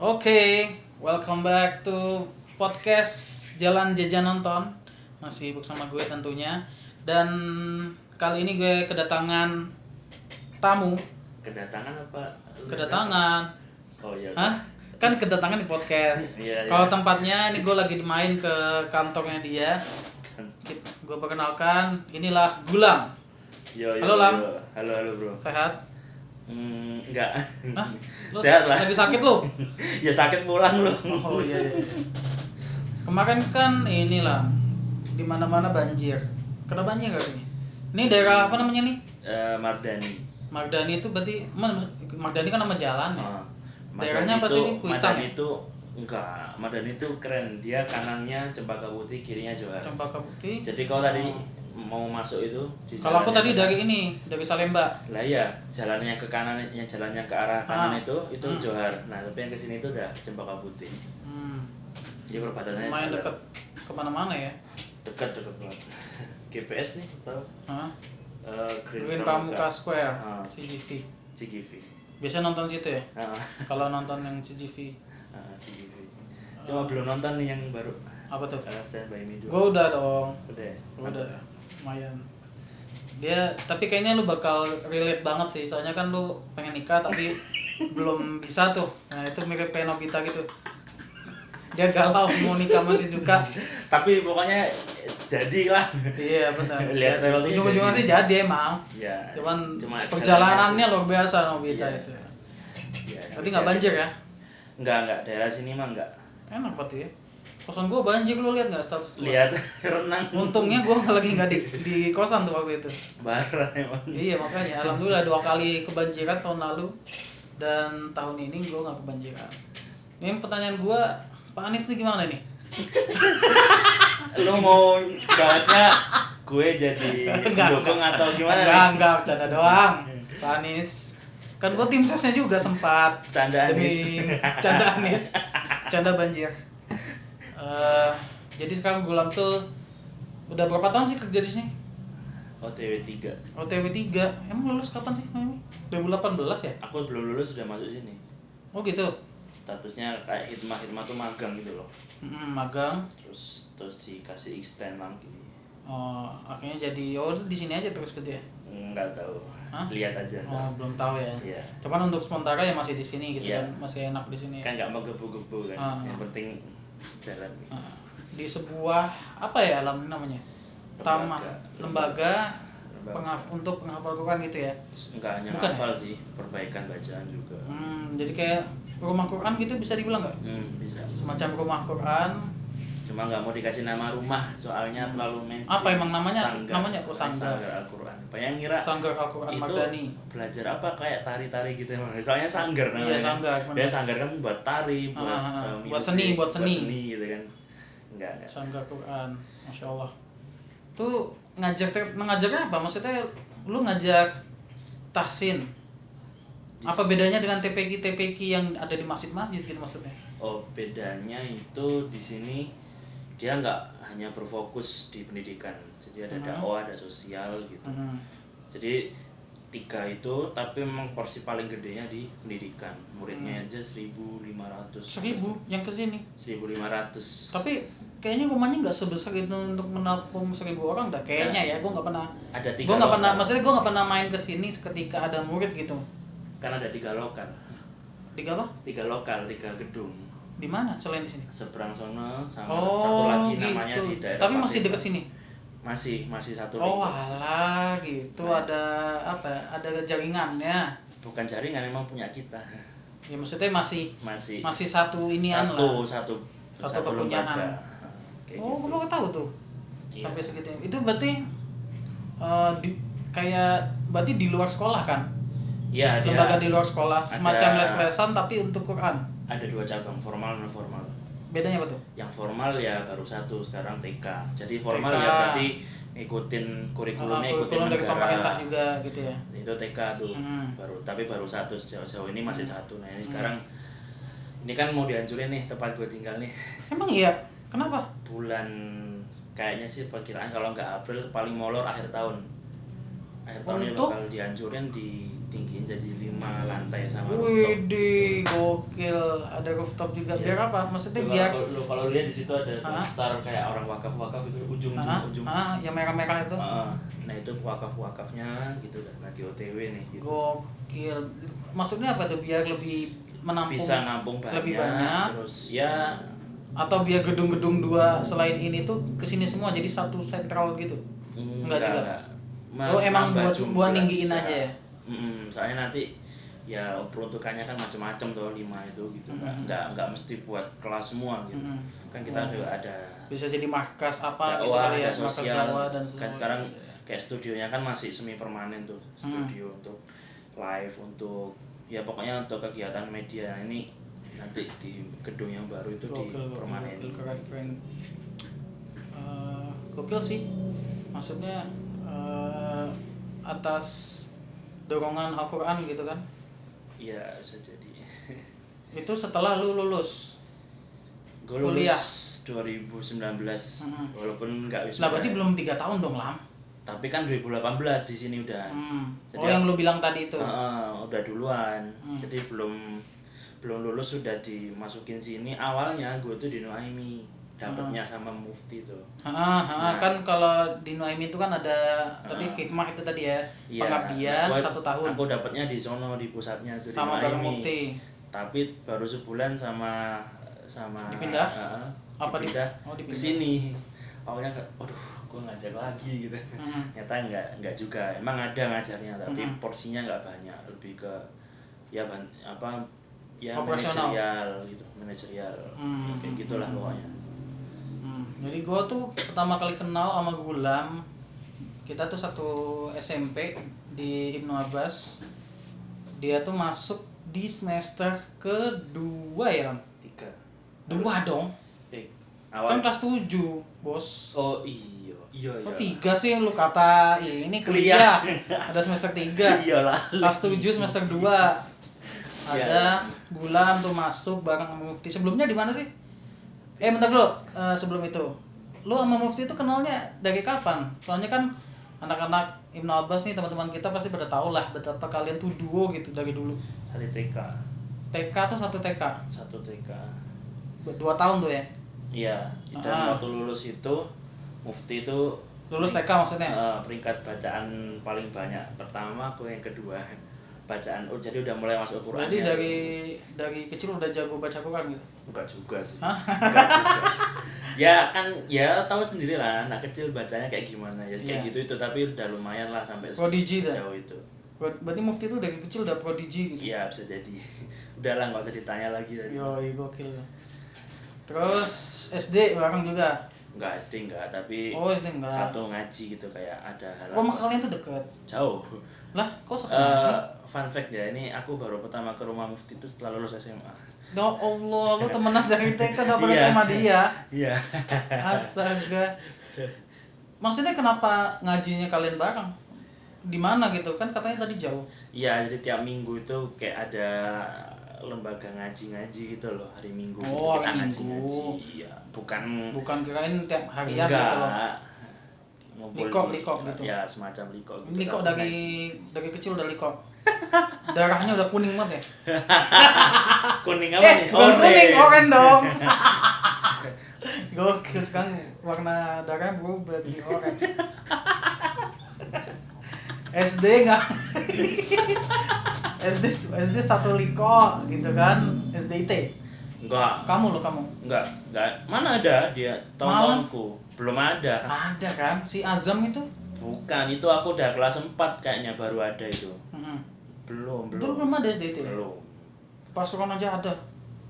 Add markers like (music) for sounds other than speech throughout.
Oke, welcome back to podcast Jalan Jajan Nonton. Masih bersama gue tentunya. Dan kali ini gue kedatangan tamu. kedatangan apa Kedatangan. datang? oh iya Hah? Kan kedatangan di podcast. (laughs) Iya, iya. Kalau tempatnya ini gue lagi main ke kantornya dia. Gue perkenalkan, inilah Gulam. yo, yo, Halo, Lam. yo. halo halo bro Sehat? Hmm, enggak Hah? (laughs) Sehat lah Lagi sakit lu? (laughs) ya sakit pulang lu Oh iya, iya. Kemarin kan inilah di mana-mana banjir. Kena banjir gak ini? Ini daerah apa namanya nih? Eh, Mardani Mardani itu berarti Ma- Mardani kan nama jalan ya. Oh, Daerahnya apa sih ini? Kuitang Mardani ya? itu enggak Mardani itu keren dia kanannya Cempaka Putih kirinya Johar Cempaka Putih. jadi kalau tadi mau masuk itu Kalau aku tadi dari ini, dari Salemba. lah iya jalannya ke kanan yang jalannya ke arah kanan Ah. itu itu Hmm. Johar nah tapi yang ke sini itu udah Cempaka Putih Hmm. jadi perbatasannya Lumayan jalan. dekat ke mana-mana ya. dekat dekat banget (laughs) GPS nih tahu Hah? Eh, Green Pramuka Square, Ah. CGV. CGV Biasa nonton situ ya? ah Kalau nonton yang CGV. (laughs) ah, CGV cuma belum nonton nih yang baru Apa tuh? uh, Stand By Me Gue udah dong. udah ya? Udah, lumayan. Dia, tapi kayaknya lu bakal relate banget sih, soalnya kan lu pengen nikah tapi (laughs) belum bisa tuh. Nah itu mirip kayak Nobita gitu. Dia galau mau nikah masih suka. tapi pokoknya jadilah Iya benar. Lihat Ujung-ujungnya sih jadi emang. ya Cuman cuma perjalanannya luar biasa Nobita Iya. itu. ya, Berarti nggak banjir ya? enggak enggak daerah sini mah enggak Enak berarti ya. Kosan gua banjir lu lihat nggak status gua? lihat (laughs) renang Untungnya gua lagi nggak di, di kosan tuh waktu itu. barang emang Iya makanya alhamdulillah dua kali kebanjiran tahun lalu dan tahun ini gue nggak kebanjiran. Ini pertanyaan gue Pak Anies nih gimana nih? lu mau bahasnya gue jadi pendukung atau gimana Enggak nih? enggak bercanda doang. Pak Anies kan gue tim sesnya juga sempat Canda demi Anies. canda Anies (laughs) canda banjir. Eh, jadi sekarang Gulam tuh udah berapa tahun sih kerja di sini? OTW 3 OTW 3 Emang lulus kapan sih? Naomi? 2018 ya? aku belum lulus sudah masuk sini Oh gitu. statusnya kayak hikmah hikmah tuh magang gitu loh Mm, magang terus terus dikasih extend lagi Oh, akhirnya jadi oh di sini aja terus kerja. ya? nggak tahu Hah? lihat aja Oh, belum tahu ya. Iya. Cuman untuk sementara ya masih di sini gitu Iya. kan, masih enak di sini. kan nggak mau gebu-gebu kan Ah. yang penting jalan Nah, di sebuah apa ya alam namanya? Taman, Lembaga. lembaga, Lembaga. penghaf untuk penghafal Quran gitu ya. nggak hanya Bukan ya? hafal sih perbaikan bacaan juga Hmm, jadi kayak rumah Quran gitu bisa dibilang nggak? hmm, bisa Semacam rumah Quran. Cuma nggak mau dikasih nama rumah soalnya terlalu mainstream Hmm. Apa emang namanya? Sanggar. Namanya? Oh, Sanggar. Al-Quran banyak ngira Sanggar Al-Quran itu Mardani. belajar apa kayak tari-tari gitu emang (laughs) soalnya sanggar namanya Iya, sanggar, ya sanggar kan buat tari buat, Ah, ah, ah. eh, Buat music, seni, buat seni. gitu kan enggak enggak Sanggar Quran, masya Allah. Tuh ngajar mengajarnya apa? Maksudnya lu ngajar tahsin. Apa bedanya dengan TPQ TPQ yang ada di masjid-masjid gitu maksudnya? Oh bedanya itu di sini dia nggak hanya berfokus di pendidikan, jadi ada Mhm. dakwah, ada sosial gitu. Hmm. Jadi tiga itu tapi memang porsi paling gedenya di pendidikan. Muridnya aja 1.500. Hmm. Seribu yang ke sini. 1.500. Tapi kayaknya rumahnya nggak sebesar itu untuk menampung seribu orang dah. Kayaknya ya, gue nggak pernah. Ada tiga Gue nggak pernah, maksudnya gue nggak pernah main ke sini ketika ada murid gitu. Kan ada tiga lokal, Tiga apa? tiga lokal, tiga gedung. Di mana selain di sini? Seberang sono sama Oh, satu lagi gitu. namanya di daerah. Tapi masih dekat sini. Masih, masih satu Oh alah gitu Nah. ada apa ada jaringannya Bukan jaringan emang punya kita. ya maksudnya masih Masih masih satu inian satu, lah satu Satu kepunyaan. lembaga. Kayak oh gitu. gue tahu tuh Iya. sampai segitu itu berarti eh, di kayak berarti di luar sekolah kan Iya, dia lembaga di luar sekolah semacam les-lesan tapi untuk Quran ada dua cabang, formal dan non formal. bedanya apa tuh Yang formal ya baru satu sekarang TK. Jadi formal TK. ya berarti ngikutin kurikulumnya ikutin kurikulum dari pemerintah negara. juga gitu ya Itu TK tuh. Hmm. Baru tapi baru satu sejauh, sejauh ini masih satu. Nah, ini sekarang ini kan mau dihancurin nih tempat gue tinggal nih. emang iya kenapa Bulan kayaknya sih perkiraan kalau nggak April paling molor akhir tahun. Akhir tahun ini bakal dihancurin di ditinggiin jadi lima lantai sama rooftop. Widih, gokil. Ada rooftop juga. Iya. Biar apa? Maksudnya Tuh, biar kalau lu kalau lihat di situ ada daftar kayak orang wakaf-wakaf itu ujung ah, ujung ah, yang merah-merah itu. Ah, nah itu wakaf-wakafnya gitu dan lagi OTW nih gitu. Gokil. Maksudnya apa tuh? Biar lebih menampung Bisa nampung banyak, lebih banyak terus ya atau biar gedung-gedung dua selain ini tuh ke sini semua jadi satu sentral gitu. Enggak juga? Ma- Oh, emang buat- buat ninggiin aja ya? Mm-mm, soalnya nanti ya peruntukannya kan macam-macam tuh lima itu gitu nggak Mm-mm. nggak nggak mesti buat kelas semua gitu Mm-mm. kan kita Oh. juga ada Bisa jadi markas apa gitu dakwah, kali ya, markas dakwah dan kan semua. sekarang kayak studionya kan masih semi permanen tuh studio untuk live untuk ya pokoknya untuk kegiatan media ini nanti di gedung yang baru itu di gokil, gokil, permanen gokil, keren, keren. Gokil sih, maksudnya eh, atas dorongan Al-Quran gitu kan. iya bisa jadi (laughs) Itu setelah lu lulus. gue lulus Kuliah. 2019 Mm-mm. walaupun nggak wisuda Lah berarti belum tiga tahun dong lam. tapi kan 2018 di sini udah Hmm. Jadi Oh yang lu bilang tadi itu. Heeh, udah duluan Hmm. jadi belum belum lulus sudah dimasukin sini awalnya gue tuh di Nuaimi dapatnya sama mufti tuh Ah, ah, Nah. kan kalau di Nuaim itu kan ada tadi Ah. hikmah itu tadi ya Iya, pengabdian gua- satu tahun aku dapatnya di sono di pusatnya tuh sama di Nuaimi. mufti. tapi baru sebulan sama sama Dipindah? Heeh, Apa di- dipindah oh, ke dipindah. sini awalnya ke- waduh gue ngajak lagi gitu Hmm. ternyata enggak enggak juga emang ada ngajarnya tapi Mhm. porsinya nggak banyak lebih ke ya apa ya Operasional. manajerial gitu manajerial Hmm. kayak gitulah pokoknya Hmm, jadi gue tuh pertama kali kenal sama Gulam. Kita tuh satu SMP di Ibnu Abbas. Dia tuh masuk di semester kedua ya Lam? tiga. Dua dong. Eh, kan awal? kelas 7 bos. Oh iya. Iya iya. oh tiga sih? Lu kata "Ih, ini kuliah. Ada semester tiga. (laughs) Iyalah kelas 7 semester 2 (laughs) Iya. ada Gulam tuh masuk bareng Mufti. Sebelumnya di mana sih eh bentar dulu. Eh, sebelum itu. Lu sama Mufti itu kenalnya dari kapan? Soalnya kan anak-anak Ibnu Abbas nih teman-teman kita pasti pada tahu lah betapa kalian tuh duo gitu dari dulu. Hari TK TK tuh satu TK satu TK dua tahun tuh ya? Iya. Dan Ah. waktu lulus itu mufti itu lulus TK maksudnya? Eh, peringkat bacaan paling banyak. Pertama aku yang kedua bacaan. Oh jadi udah mulai masuk Quran jadi dari dari kecil udah jago baca Quran gitu? Enggak juga sih. Enggak juga. ya kan ya tahu sendiri lah anak kecil bacanya kayak gimana. Ya kayak Iya. gitu itu tapi udah lumayan lah sampai Prodigy jauh itu. Ber- berarti Mufti itu dari kecil udah prodigy gitu? Iya bisa jadi. (laughs) Udahlah nggak usah ditanya lagi. Tadi Yoi gokil. Terus SD bareng juga. Enggak SD enggak tapi Oh SD enggak. satu ngaji gitu kayak ada hal Rumah kalian tuh deket. jauh Lah kok satu Eh, ngaji? fun fact ya ini aku baru pertama ke rumah mufti itu setelah lulus SMA Ya Allah, lu temenan dari TK gak pernah ke rumah dia. iya Astaga. Maksudnya kenapa ngajinya kalian bareng? Di mana gitu kan katanya tadi jauh. iya jadi tiap minggu itu kayak ada lembaga ngaji-ngaji gitu loh hari minggu gitu Oh, kita hari Minggu. ngaji-ngaji iya bukan Bukan kirain tiap harian enggak gitu loh. Likok, likok gitu. ya semacam likok gitu Ini kok tapi dari ngaji. dari kecil udah likok. (laughs) Darahnya udah kuning banget ya. (laughs) kuning apa eh, nih bukan kuning, Oranye. oranye dong. (laughs) Gokil sekarang warna darahnya berubah jadi oranye. SD nggak? (laughs) SD SD satu liko gitu kan? SDIT enggak kamu lo kamu? Enggak enggak mana ada dia tahun-tahunku belum ada. Ada kan? Si Azam itu? Bukan itu aku udah kelas 4 kayaknya baru ada itu. Mm-mm. belum dulu belum. belum ada SDIT belum. Pasukan aja ada.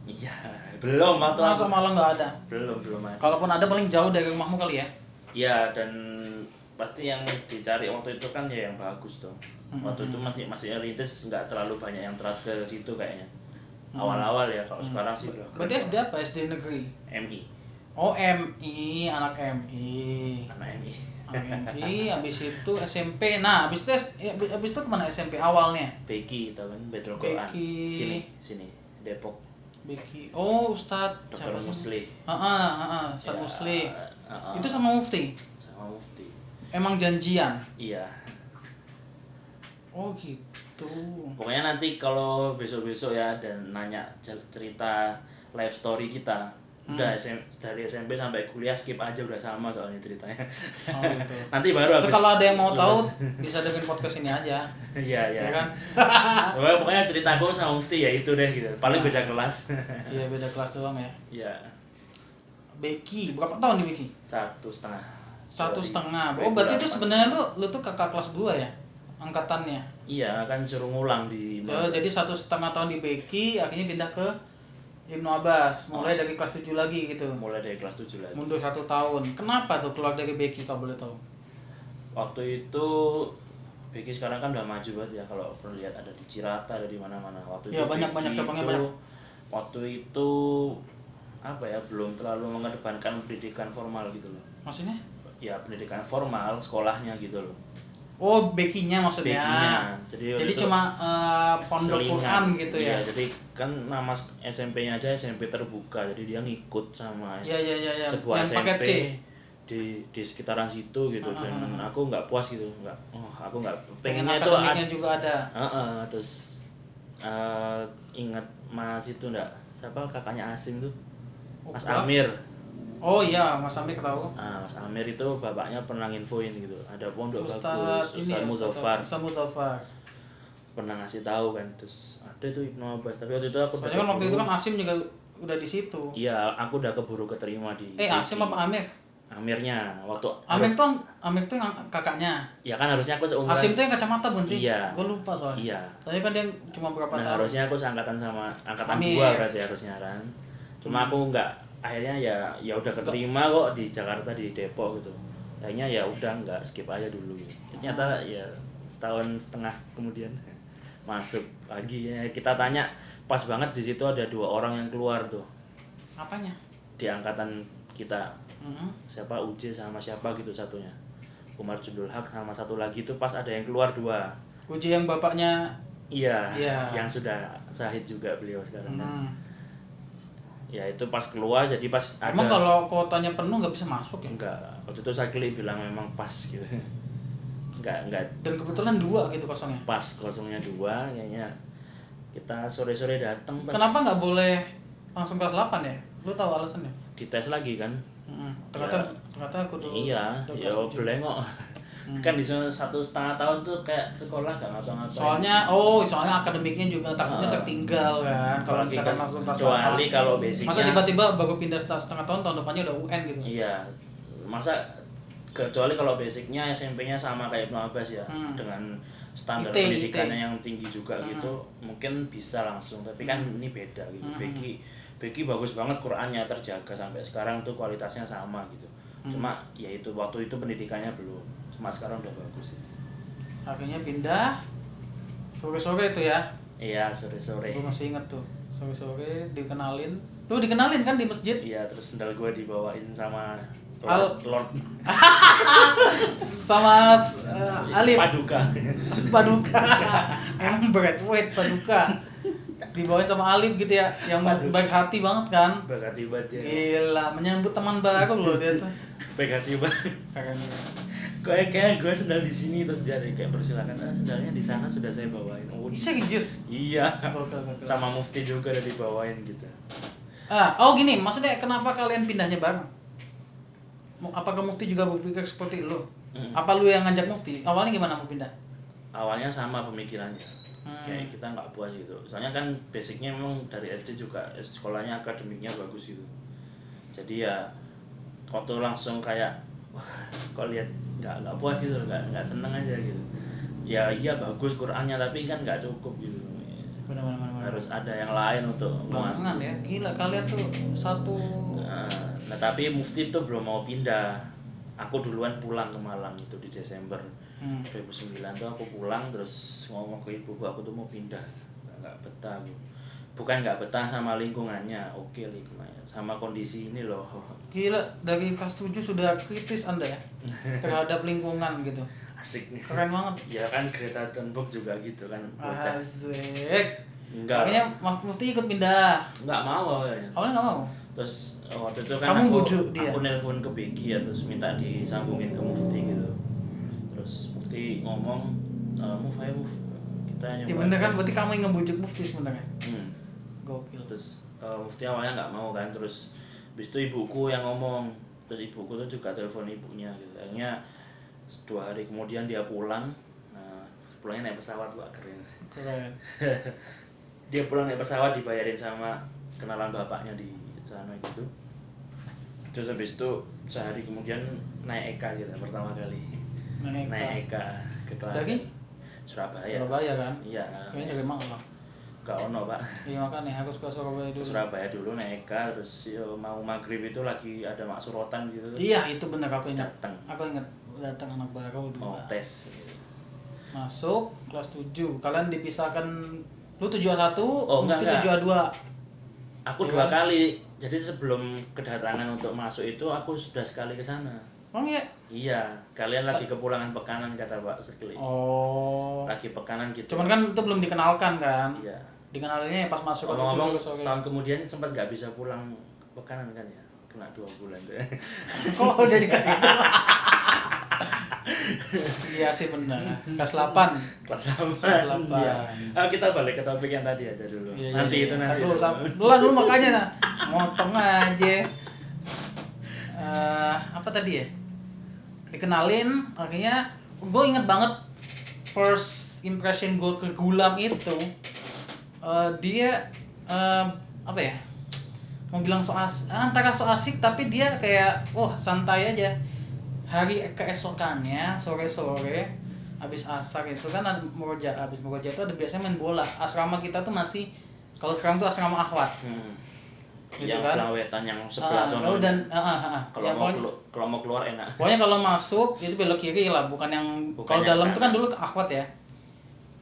Iya belum atau masa malah nggak ada? Belum belum ada. Kalaupun ada paling jauh dari rumahmu kali ya? Ya dan pasti yang dicari waktu itu kan ya yang bagus tuh. Waktu itu masih masih rintis nggak terlalu banyak yang trust ke situ kayaknya. Awal-awal ya kalau sekarang sih. Udah berarti SD apa? SD negeri? MI oh MI anak MI anak MI MI habis (laughs) itu SMP nah habis itu habis habis itu ke mana SMP awalnya? Beki tau kan? Betul Quran Beki. sini sini. Depok. Beki. Oh Dokter siapa sih? Musli. Ah ah ah Ustadz Ya, Musli. itu sama Mufti? Sama Mufti emang janjian? Iya. Oh gitu. Pokoknya nanti kalau besok-besok ya dan nanya cer- cerita life story kita. Hmm. udah SM dari SMP sampai kuliah skip aja udah sama soalnya ceritanya. Oh gitu. (laughs) Nanti baru itu habis kalau ada yang mau tahu lulus. (laughs) bisa dengerin podcast ini aja. Iya iya. Ya kan? (laughs) Pokoknya, pokoknya ceritaku sama Mufti ya itu deh gitu. Paling beda kelas. Iya beda kelas doang ya. Ya Becky berapa tahun nih Becky satu setengah satu Dua- setengah dua- oh berarti itu sebenarnya lu lu tuh kakak kelas 2 ya angkatannya? Iya kan suruh ngulang di jadi satu setengah tahun di Becky akhirnya pindah ke Ibnu Abbas mulai dari kelas 7 lagi gitu. Mulai dari kelas 7 lagi. Mundur satu tahun. Kenapa tuh keluar dari Becky kalau boleh tahu? Waktu itu Becky sekarang kan udah maju banget ya kalau pernah lihat ada di Cirata ada di mana-mana. Waktu Ya, itu banyak- banyak cabangnya, banyak. waktu itu apa ya belum terlalu mengedepankan pendidikan formal gitu loh. Maksudnya ya pendidikan formal sekolahnya gitu loh. Oh Becky-nya maksudnya. Becky-nya. Jadi jadi cuma eh, pondok. Quran gitu ya? Iya, jadi kan nama SMP-nya aja SMP terbuka jadi dia ngikut sama Iya iya iya ya. sebuah yang SMP paket C? di di sekitaran situ gitu. Ah, dan ah, aku nggak puas gitu nggak oh aku nggak pengen pengennya itu ad- juga ada? Heeh, terus eh, ingat Mas itu enggak siapa kakaknya Asim tuh? Oh, Mas Pak. Amir oh iya Mas Amir tahu. Ah, Mas Amir itu bapaknya pernah nginfoin gitu. Ada pondok Ustaz bagus ini Ustaz ya, Muzaffar. Ustaz Muzaffar. Pernah ngasih tahu kan terus ada tuh Ibnu Abbas. Tapi waktu itu aku soalnya kan waktu itu kan Asim juga udah di situ. Iya aku udah keburu keterima di eh Asim apa Amir? Amirnya waktu Amir harus- tuh Amir tuh yang kakaknya. Ya kan harusnya aku seumuran. Asim tuh yang kacamata bukan sih Iya. gue lupa soalnya. Iya. Soalnya kan dia cuma berapa nah tahun. harusnya aku seangkatan sama angkatan Amir. dua berarti harusnya kan. Cuma aku nggak akhirnya ya ya udah keterima kok di Jakarta di Depok gitu. Akhirnya ya udah nggak skip aja dulu gitu. ternyata ya setahun setengah kemudian (laughs) masuk lagi. Ya kita tanya pas banget di situ ada dua orang yang keluar tuh. Apanya? Di angkatan kita. Mhm. siapa? Uji sama siapa gitu satunya. Umar Jundul Haq sama satu lagi tuh pas ada yang keluar dua. Uji yang bapaknya? Iya Iya. yang sudah sahid juga beliau sekarang. Kan. Hmm. ya itu pas keluar jadi pas ada emang kalau kotanya penuh nggak bisa masuk ya? Enggak waktu itu Sakili bilang memang pas gitu. Enggak enggak dan kebetulan dua gitu kosongnya? Pas kosongnya dua kayaknya. Kita sore sore datang pas kenapa nggak boleh langsung kelas 8 ya? Lu tahu alasannya? Dites lagi kan? Mhm. ternyata Ya. ternyata aku tuh iya ya kelas belengok kan di sana satu setengah tahun tuh kayak sekolah gak ngapa-ngapain soalnya oh soalnya akademiknya juga takutnya Ah. tertinggal kan kalau misalkan kan langsung kelas kecuali 8 kalau basicnya masa tiba-tiba baru pindah setengah setengah tahun tahun depannya udah UN gitu Iya, masa kecuali kalau basicnya SMP-nya sama kayak Abbas ya, Hmm. dengan standar pendidikannya yang tinggi juga Hmm. gitu, mungkin bisa langsung. Tapi kan ini beda gitu. Hmm. Beki, Beki bagus banget Qurannya terjaga sampai sekarang tuh kualitasnya sama gitu. Hmm. Cuma ya itu waktu itu pendidikannya belum, cuma sekarang udah bagus. akhirnya pindah. Sore-sore itu ya? Iya sore-sore. gue masih inget tuh. Sore-sore dikenalin. Lu dikenalin kan di masjid? Iya terus sendal gue dibawain sama Al- Lord, Lord. (laughs) Sama uh, Alif. Paduka. Paduka. Emang berat weight Paduka dibawain sama Alif gitu ya yang baik hati banget kan? Berkati banget ya. gila menyambut teman baru loh dia tuh. (laughs) Berkati banget. keren. Kayak kayak gue sendal di sini terus dia kayak persilakan ah, sendalnya di sana sudah saya bawain. Oh, serius iya. Gokil, gokil. sama mufti juga udah dibawain gitu. Ah oh gini maksudnya kenapa kalian pindahnya bareng? Apakah Mufti juga berpikir seperti lu? Mm. apa lu yang ngajak Mufti? Awalnya gimana mau pindah? Awalnya sama pemikirannya Hmm. kayak kita nggak puas gitu. Soalnya kan basicnya memang dari SD juga eh, sekolahnya akademiknya bagus gitu. Jadi ya waktu langsung kayak wah kok lihat nggak nggak puas gitu nggak nggak seneng aja gitu. Ya iya bagus Qurannya tapi kan nggak cukup gitu. Benar-benar harus ada yang lain untuk Barengan ya, gila kalian tuh satu. Nah, nah, tapi Mufti tuh belum mau pindah. Aku duluan pulang ke Malang itu di Desember hmm. 2009 tuh aku pulang terus ngomong ke ibuku aku tuh mau pindah. Nggak- betah aku. Bukan nggak betah sama lingkungannya, oke lingkungannya, sama kondisi ini loh. (laughs) Gila dari kelas 7 sudah kritis Anda ya (laughs) terhadap lingkungan gitu. Asik nih. Keren banget. Ya kan Greta Thunberg juga gitu kan. bocah. Asik. Enggak. Akhirnya Mas Mufti ikut pindah. Nggak mau awalnya. Awalnya nggak mau. terus eh, waktu itu kan Kamu aku, bujuk dia? aku nelpon ke Becky ya terus minta disambungin ke Mufti gitu Mufti ngomong e, Muf ayo Muf Saya Ya nyoba bener kan? berarti kamu yang ngebujuk mufti sebenarnya. Hmm. Gokil. terus eh, mufti awalnya nggak mau kan? Terus habis itu ibuku yang ngomong. Terus ibuku tuh juga telepon ibunya gitu. Akhirnya dua hari kemudian dia pulang. Nah pulangnya naik pesawat wah keren. Keren. (laughs) dia pulang naik pesawat dibayarin sama kenalan bapaknya di sana gitu. Terus habis itu sehari kemudian naik Eka gitu pertama kali Naik ke Klaten. Surabaya Surabaya kan? iya Kayaknya dari Malang. gak ono pak Iya makanya harus ke Surabaya dulu. Surabaya dulu naik Eka terus yo, mau maghrib itu lagi ada mak surotan gitu Iya itu bener aku ingat. Datang. Aku ingat datang anak baru mau dua. tes Masuk kelas 7. Kalian dipisahkan lu 71, Oh, Mufti enggak. 72. aku Iya dua kan? kali jadi sebelum kedatangan untuk masuk itu aku sudah sekali ke sana Oh iya. iya kalian lagi kepulangan pekanan kata Pak Sekli Oh. lagi pekanan gitu Cuman kan itu belum dikenalkan kan? iya Dikenalinnya ya pas masuk itu sore-sore. setahun kemudian sempat nggak bisa pulang pekanan kan ya kena dua bulan tuh (laughs) Kok jadi ke situ? iya sih benar. Kelas 8. kelas lama Kelas delapan. Iya. Ah, kita balik ke topik yang tadi aja dulu Iya, iya, nanti iya. itu Ntar nanti dulu, dulu. Dulu makanya motong aja. Eh, apa tadi ya? Dikenalin, akhirnya gue inget banget first impression gue ke Gulam itu eh, dia eh, apa ya? Mau bilang so as antara so asik tapi dia kayak wah santai aja. Hari keesokannya sore-sore habis asar itu kan ada muroja habis muroja itu ada biasanya main bola asrama kita tuh masih kalau sekarang tuh asrama ahwat hmm. Gitu yang kan? pelawetan yang sebelah Ah, sono oh, dan ah, ah, ah. kalau Ya, mau pokoknya, kelu- kalau mau keluar enak pokoknya kalau masuk itu belok kiri lah bukan yang Bukan kalau yang dalam kan kanan. dulu ke ahwat ya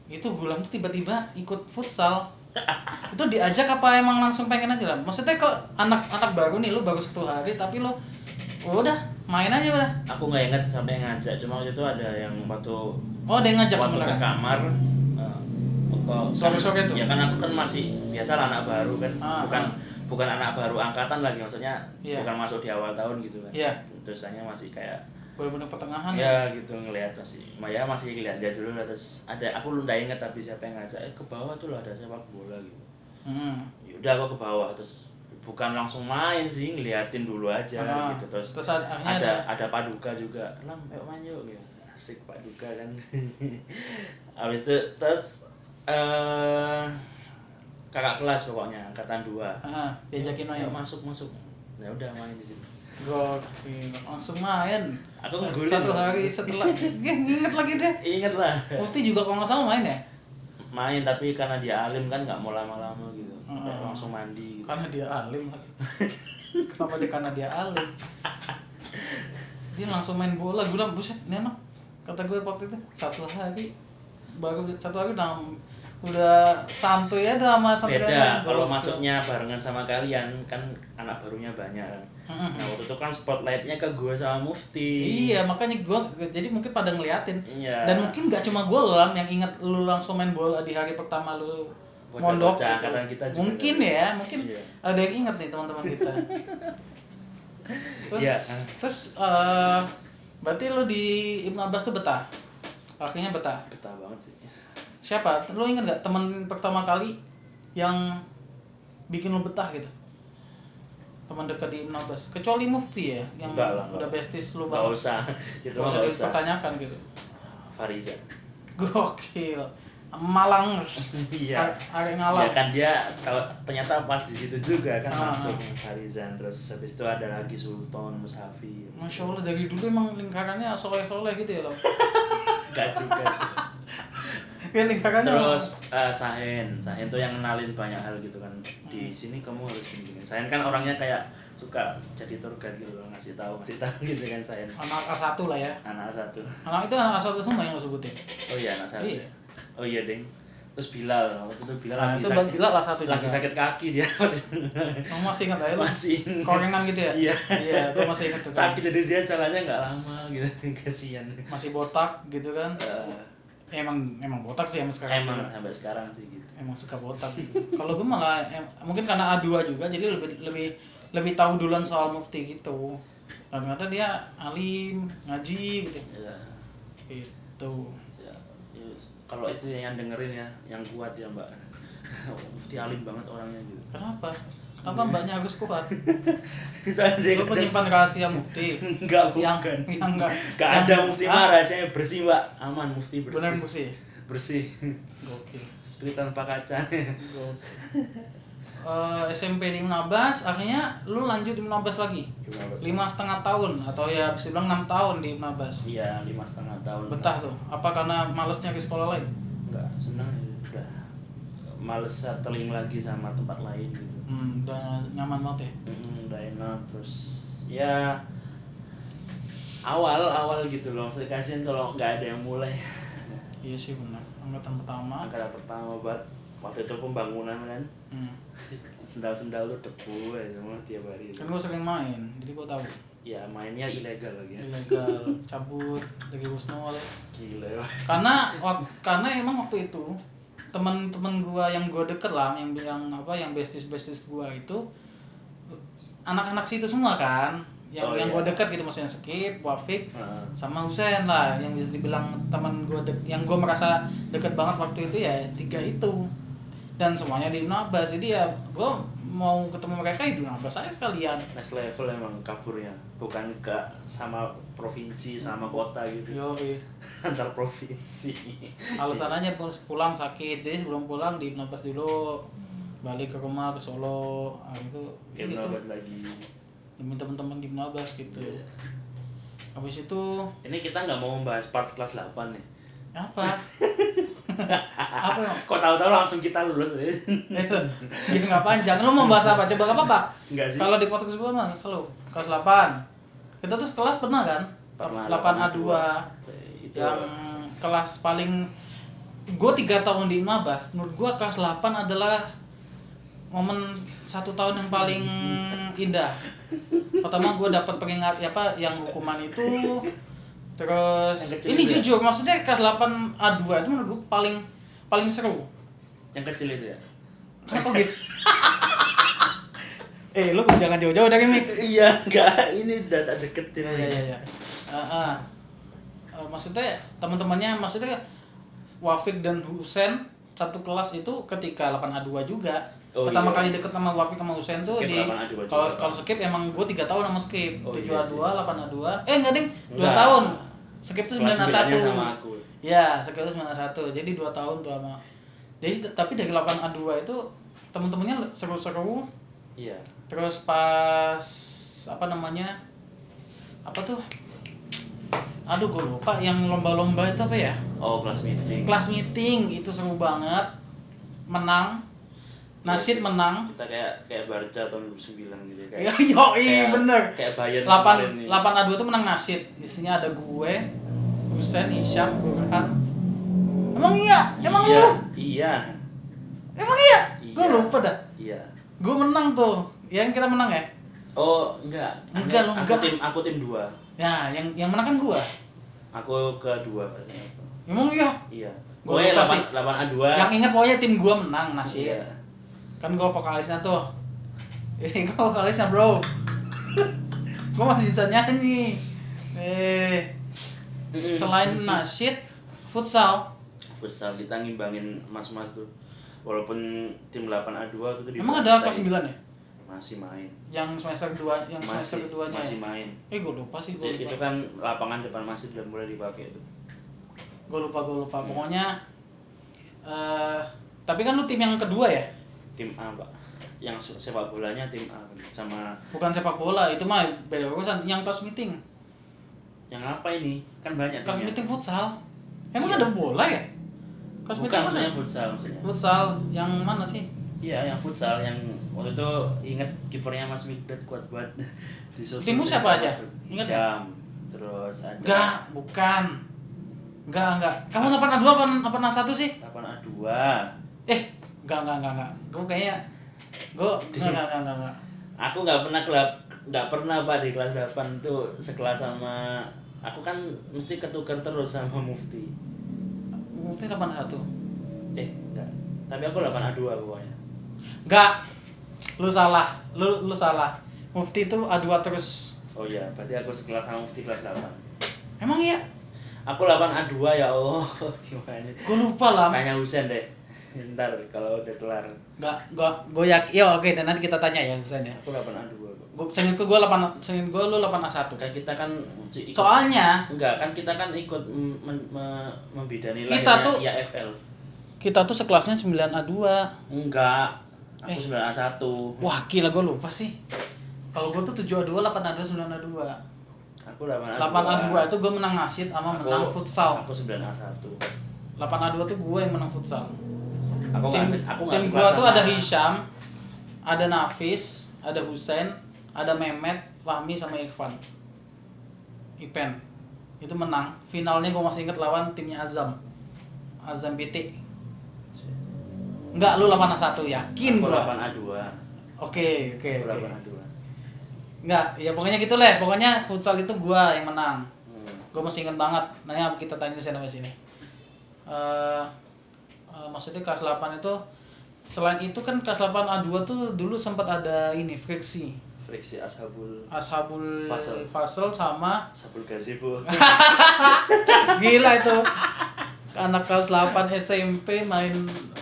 itu gulam tuh tiba-tiba ikut futsal (laughs) itu diajak apa emang langsung pengen aja lah maksudnya kok anak-anak baru nih lu baru satu hari tapi lu udah main aja udah aku nggak ingat sampai ngajak cuma waktu itu ada yang waktu oh ada yang ngajak waktu ke sebenarnya kamar pokok- Sore-sore tuh? ya kan aku kan masih biasa lah anak baru kan Ah, bukan ah. Bukan anak baru angkatan lagi maksudnya Iya. bukan masuk di awal tahun gitu kan Iya. terus hanya masih kayak bener-bener pertengahan ya ya gitu ngelihat masih ya masih lihat dia dulu terus ada aku lu nggak inget tapi siapa yang ngajak eh ke bawah tuh lah ada sepak bola gitu hmm. yaudah aku ke bawah terus bukan langsung main sih ngeliatin dulu aja Ah, gitu terus, terus ada- ada ada- paduka juga lam ayo main yuk gitu. asik paduka kan (laughs) habis itu terus eh kakak kelas pokoknya angkatan dua ah, diajakin main ayo masuk masuk ya udah main di sini Gokil, langsung main. Aku ngegulin Satu hari setelah, (laughs) dia nginget lagi deh. inget lah Mufti juga kalau nggak salah main ya? main tapi karena dia alim kan nggak mau lama-lama gitu Kayak Hmm. langsung mandi gitu. Karena dia alim. (laughs) Kenapa dia karena dia alim? Dia langsung main bola, gue bilang buset, ini anak. Kata gue waktu itu satu hari baru satu hari udah udah santuy ya sama santri beda kalau masuknya barengan sama kalian kan anak barunya banyak kan nah waktu itu kan spotlightnya ke gue sama Mufti Iya makanya gue jadi mungkin pada ngeliatin Iya. dan mungkin gak cuma gue lah yang ingat lu langsung main bola di hari pertama lu Bocah-bocah mondok gitu. angkatan kita juga mungkin kan. ya mungkin Iya. ada yang ingat nih teman-teman kita (laughs) terus Iya. terus eh, berarti lu di Ibnu Abbas tuh betah akhirnya betah betah banget sih siapa lu ingat gak teman pertama kali yang bikin lu betah gitu teman dekat di Ibnu Abbas kecuali Mufti ya yang Enggak lah, enggak. udah besties lu nggak banget usah (laughs) itu Gak usah nggak usah dipertanyakan gitu Fariza Gokil. Malang. (laughs) Iya. Ya ngalah. kan dia kalau ternyata pas di situ juga kan Ah, masuk Farizan terus habis itu ada lagi Sultan Mushafi Masya Allah dari dulu emang lingkarannya soleh-soleh gitu ya loh. (laughs) Enggak juga ya lingkarannya. terus eh, Sahen Sahen tuh yang kenalin banyak hal gitu kan di sini kamu harus gini Sahen kan orangnya kayak suka jadi tour guide gitu loh ngasih tahu ngasih tahu (laughs) gitu kan Sahen anak A1 lah ya. anak satu Anak itu anak A1 semua yang lo sebutin. oh iya anak satu Iya. oh iya deng terus Bilal waktu itu Bilal Nah, lagi itu sakit, Bilal lah satu lagi juga. sakit kaki dia (laughs) Kamu masih ingat aja lo? Masih. Korengan gitu ya? Iya. Iya, gue masih ingat tuh. sakit jadi dia jalannya nggak lama gitu (laughs) kasihan Masih botak gitu kan. Eh, Emang emang botak sih emang sekarang. emang sampai sekarang sih gitu. Emang suka botak. Kalau gue malah em- mungkin karena A2 juga jadi lebih lebih lebih tahu duluan soal mufti gitu. Dan ternyata dia alim ngaji gitu. Ya itu ya, ya, kalau itu yang dengerin ya yang kuat ya mbak. (laughs) Mufti alim banget orangnya gitu Kenapa? Kenapa mbaknya harus kuat? (laughs) Lu penyimpan rahasia mufti. enggak yang bukan yang enggak. Gak yang- ada mufti Hah? marah, saya bersih mbak, aman mufti bersih. Bener mufti. Bersih. Gokil. Seperti tanpa kaca. Eh, SMP di Unabas, akhirnya lu lanjut di Unabas lagi. Lima setengah tahun atau ya bisa bilang enam tahun di Unabas. Iya lima setengah tahun. Betah tuh. Apa karena males nyari sekolah lain? Enggak senang ya, udah males settling lagi sama tempat lain gitu. Hmm, udah nyaman banget ya. Hmm, udah enak terus ya awal awal gitu loh. Saya kasihan kalau nggak ada yang mulai. (laughs) Iya sih benar. Angkatan pertama. Angkatan pertama buat waktu itu pembangunan kan Hmm. (laughs) sendal-sendal tuh debu ya semua tiap hari itu. Kan gue sering main, jadi gue tahu. ya mainnya ilegal lagi ya Ilegal, (laughs) cabut dari Husnul. gila ya Karena wak- karena emang waktu itu teman-teman gua yang gua deket lah, yang yang apa, yang besties besties gua itu anak-anak situ semua kan, yang Oh, yang iya. gua deket gitu maksudnya skip, Wafik, Nah, sama Husen lah yang bisa dibilang teman gue yang gue merasa deket banget waktu itu ya tiga itu dan semuanya di Nabas. Jadi ya gue mau ketemu mereka di Nabas aja sekalian. Next level emang kaburnya. Bukan ke sama provinsi sama kota gitu. Yo (laughs) antar provinsi. Alasannya pun pulang sakit. Jadi sebelum pulang di Nabas dulu balik ke rumah ke Solo. Ah, itu ya gitu. Nabas lagi. Demi teman-teman di Nabas gitu. Iya. habis itu ini kita nggak mau membahas part kelas 8 nih. Apa (laughs) apa ya kok tahu-tahu langsung kita lulus ya jadi nggak panjang lu mau bahas apa? Coba apa pak enggak sih. Kalau di podcast gue mah selalu kelas 8. Kita tuh kelas pernah kan? Pernah, 8 A2 itu. Yang kelas paling gue tiga tahun di Mabas. Menurut gue kelas 8 adalah momen satu tahun yang paling (laughs) indah. Pertama gue dapat pengingat ya apa yang hukuman itu terus Yang kecil ini ya? jujur maksudnya kelas 8 A2 itu menurut gue paling paling seru. yang kecil itu ya Kenapa gitu? (laughs) eh lu jangan jauh-jauh dari mic. iya enggak ini udah tak deketin Iya iya iya. Ah, ah. Eh, maksudnya teman-temannya maksudnya Wafik dan Husen satu kelas itu ketika 8A2 juga. Oh, Pertama iya. kali deket sama Wafik sama Husen tuh di 8A2 juga, kalau kalau skip emang gue tiga tahun sama skip. Oh, 7A2, iya sih. 8A2. Eh enggak ding, 2 Enggak. tahun. Skip tuh Kelas 9A1. sembilannya sama aku. Ya, skip itu 9A1. Jadi 2 tahun tuh sama. Jadi tapi dari 8A2 itu temen-temennya seru-seru. Iya. Terus pas apa namanya apa tuh? Aduh gue lupa. Yang lomba-lomba itu apa ya? Oh kelas meeting. Kelas meeting itu seru banget. Menang nasid menang. kita kayak kayak Barca tahun 2009 gitu ya kayak (laughs) yoi kayak- bener. kayak Bayern kemarin nih. 8 8 A2 tuh menang nasid isinya ada gue Husen Isyam Burhan emang iya? Emang iya, lu? iya. Emang iya? Gue Iya. lupa dah. Iya. Gue menang tuh. Yang kita menang ya? Oh enggak. Enggak, lu aku enggak. tim aku tim dua. Ya yang yang menang kan gue aku kedua emang iya? Iya. Lupa 8, sih. 8 A2 yang ingat pokoknya tim gue menang nasid iya. Kan gue vokalisnya tuh. Ini gue vokalisnya bro. (laughs) Gue masih bisa nyanyi. Eh selain (laughs) nasyid futsal. Futsal kita ngimbangin mas-mas tuh. Walaupun tim 8 A2 itu tuh di emang ada kelas 9 ya? Masih main. Yang semester kedua yang semester masih keduanya masih ya? main. Eh gue lupa sih gue itu kan lapangan depan masjid udah mulai dipakai tuh. Gue lupa gue lupa. Pokoknya eh tapi kan lu tim yang kedua ya tim A pak yang se- sepak bolanya tim A sama bukan sepak bola itu mah beda urusan. Yang kelas meeting. Yang apa ini? Kan banyak kelas meeting futsal. Emang Iya. ada bola ya? Kelas bukan meeting maksudnya futsal maksudnya. Futsal. Yang mana sih? Iya yang futsal. Yang waktu itu ingat kipernya Mas Mikdad kuat banget (laughs) di sosial Timmu siapa aja? Ingat Syam, terus ada Enggak, bukan. Enggak, enggak. Kamu 8 A2 apa 8 A1 sih? 8 A2 Eh, enggak, enggak, enggak, enggak. Gue kayaknya gue enggak, enggak, enggak, enggak, enggak. aku nggak pernah kelab nggak pernah pak di kelas 8 tuh sekelas sama aku kan mesti ketukar terus sama Mufti Mungkin 8 A1. eh enggak tapi aku 8 A2 pokoknya Enggak. Lu salah. Lu lu salah. Mufti itu A2 terus. oh iya berarti aku sekelas sama Mufti kelas 8 Emang iya? Aku 8A2 ya Allah. (laughs) Gimana? Gue lupa lah. Tanya Husen deh. Ntar kalau udah kelar. Nggak, gua gue yakin. Ya oke, dan nanti kita tanya ya misalnya. Aku 8A2 kok. Gue sengin ke gue 8 sengin gue lu 8A1. Kan kita kan ikut, Soalnya enggak kan kita kan ikut mem- mem- me- membidani Kita tuh- IAFL. kita tuh sekelasnya 9A2. Enggak. Aku Eh. 9A1. Wah, gila gue lupa sih. Kalau gue tuh 7A2, 8A2, 9A2. Aku 8A2. 8A2 itu gue menang nasid sama Aku- menang futsal. Aku 9A1. 8A2 tuh gue yang menang futsal. Aku tim nggak aku tim gua tuh ada Hisham, ada Nafis, ada Husen, ada Mehmet, Fahmi sama Irfan. Ipen. Itu menang. Finalnya gue masih inget lawan timnya Azam. Azam BT. Enggak, lu 8A1 yakin Aku gua. 8A2. Oke, oke, oke. 8A2. Enggak, ya pokoknya gitu lah. Pokoknya futsal itu gua yang menang. Hmm. Gue masih inget banget. Nanya kita tanya di sana sini. Eh eh, maksudnya kelas 8 itu selain itu kan kelas 8 A2 tuh dulu sempat ada ini friksi Friksi Ashabul Ashabul Fasel. Fasel sama Ashabul Gazebo. (laughs) gila itu anak kelas 8 SMP main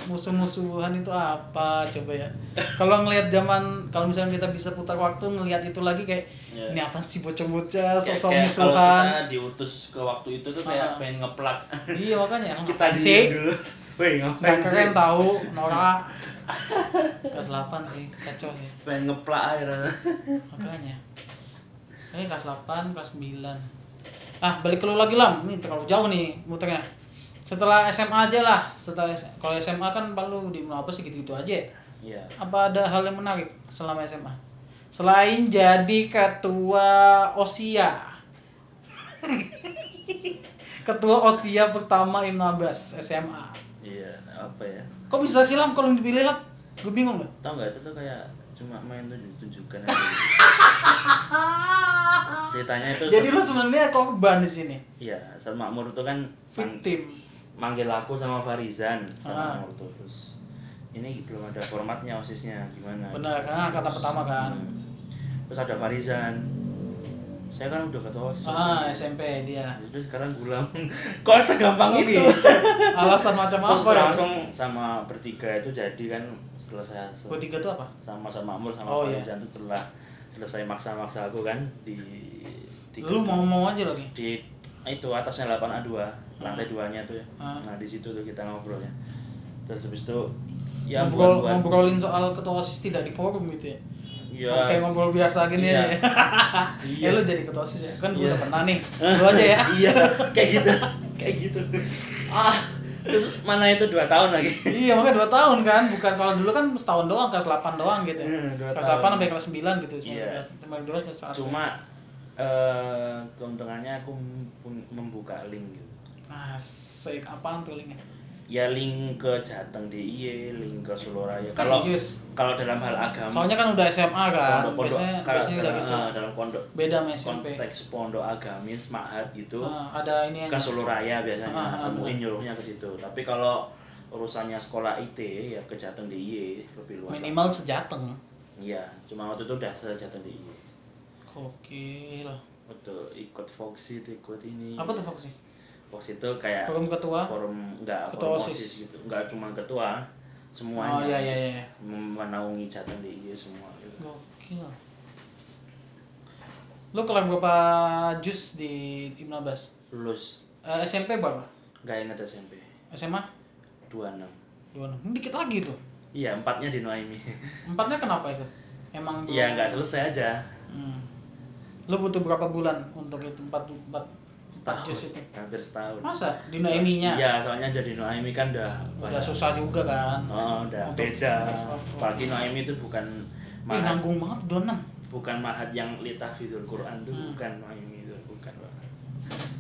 musuh-musuhan itu apa coba ya kalau ngelihat zaman kalau misalnya kita bisa putar waktu ngelihat itu lagi kayak Iya. ini apa sih bocah-bocah Kayak- sosok kayak kalau musuhan kita diutus ke waktu itu tuh kayak Ah. pengen ngeplak. iya makanya (laughs) kita sih dulu. Woi, Nggak ngapain sih? keren tahu Nora. Kelas 8 sih kacau sih. Pengen ngeplak air. makanya. Eh kelas 8 kelas 9 ah balik ke lu lagi lah ini terlalu jauh nih muternya. Setelah SMA aja lah. Setelah kalau SMA kan palu di apa sih gitu gitu aja. Iya. apa ada hal yang menarik selama SMA selain jadi ketua OSIA (laughs) ketua OSIA pertama Ibnu Abbas SMA Iya, apa ya? kok bisa silam kalau dipilih lah gue bingung gak Tahu nggak itu tuh kayak cuma main tuh tunjukkan aja. (laughs) Ceritanya itu jadi lu sebenarnya korban di sini Iya, sama Makmur tuh kan victim manggil aku sama Farizan sama Ah. Makmur tuh terus ini belum ada formatnya osisnya gimana Benar, kan kata pertama kan. Hmm. terus ada Farizan saya kan udah ketua osis ah SMP dia. Jadi sekarang gulam (laughs) kok segampang itu? (laughs) Alasan macam terus apa? ya langsung sama bertiga itu jadi kan setelah saya sel- gue tiga tuh apa? Sama sama Makmur sama Oh, iya. Itu setelah selesai maksa-maksa aku kan di di lu mau mau aja lagi? Di itu atasnya 8A2 lantai Hmm. duanya tuh ya. Hmm. nah di situ tuh kita ngobrolnya. Terus habis itu ya ngobrol buat buat ngobrolin soal ketua osis tidak di forum gitu ya ya kayak ngobrol biasa gini Iya. ya. (laughs) Iya. ya lu jadi ketua osis ya? Kan gue Iya. udah pernah nih. (laughs) Lu aja ya. Iya. Kayak gitu. Kayak gitu. Ah terus mana itu? Dua tahun lagi. Iya makanya dua tahun kan. Bukan kalau dulu kan setahun doang kelas 8 doang gitu Hmm, dua kelas tahun. 8 sampai kelas 9 gitu Iya. cuma dua semester cuma eh keuntungannya aku mem- membuka link gitu. Asik apaan tuh linknya ya link ke Jateng DIY, link ke Soloraya. Kalau kalau dalam hal agama soalnya kan udah SMA kan pondok-pondok biasanya kalau biasanya udah gitu eh, dalam pondok beda sama SMP konteks pondok agamis ma'had gitu Ah, ada ini ke aja Soloraya biasanya Ah, ah, semuin nyuruhnya ke situ. Tapi kalau urusannya sekolah IT ya ke Jateng DIY lebih luas. minimal sejateng Iya, cuma waktu itu udah se Jateng DIY. Gokil. Waktu ikut Foxy ikut ini. Apa tuh Foxy? Foxy itu kayak Forum ketua? forum enggak Ketua forum OSIS. OSIS gitu. Enggak cuma ketua, semuanya. Oh iya iya iya. Menaungi Jateng DIY semua gitu. Gokil. Lu kelar berapa jus di Ibnu Abbas? Lulus Eh, SMP berapa? enggak ingat SMP. SMA? 26. Dua enam. Ini Dikit lagi tuh. Iya, empatnya di Noaimi. (laughs) Empatnya kenapa itu? Emang Iya, enggak selesai aja. Hmm. Lu butuh berapa bulan untuk itu empat empat empat jus itu? Hampir setahun. Masa di Noemi-nya? Iya, soalnya dari Noaimi kan udah Udah susah juga kan. Oh, udah Untuk beda. Apalagi Noaimi itu bukan mahat, nanggung banget 26. bukan mahat yang litahfidzul Quran tuh Hmm. bukan Noaimi itu, bukan.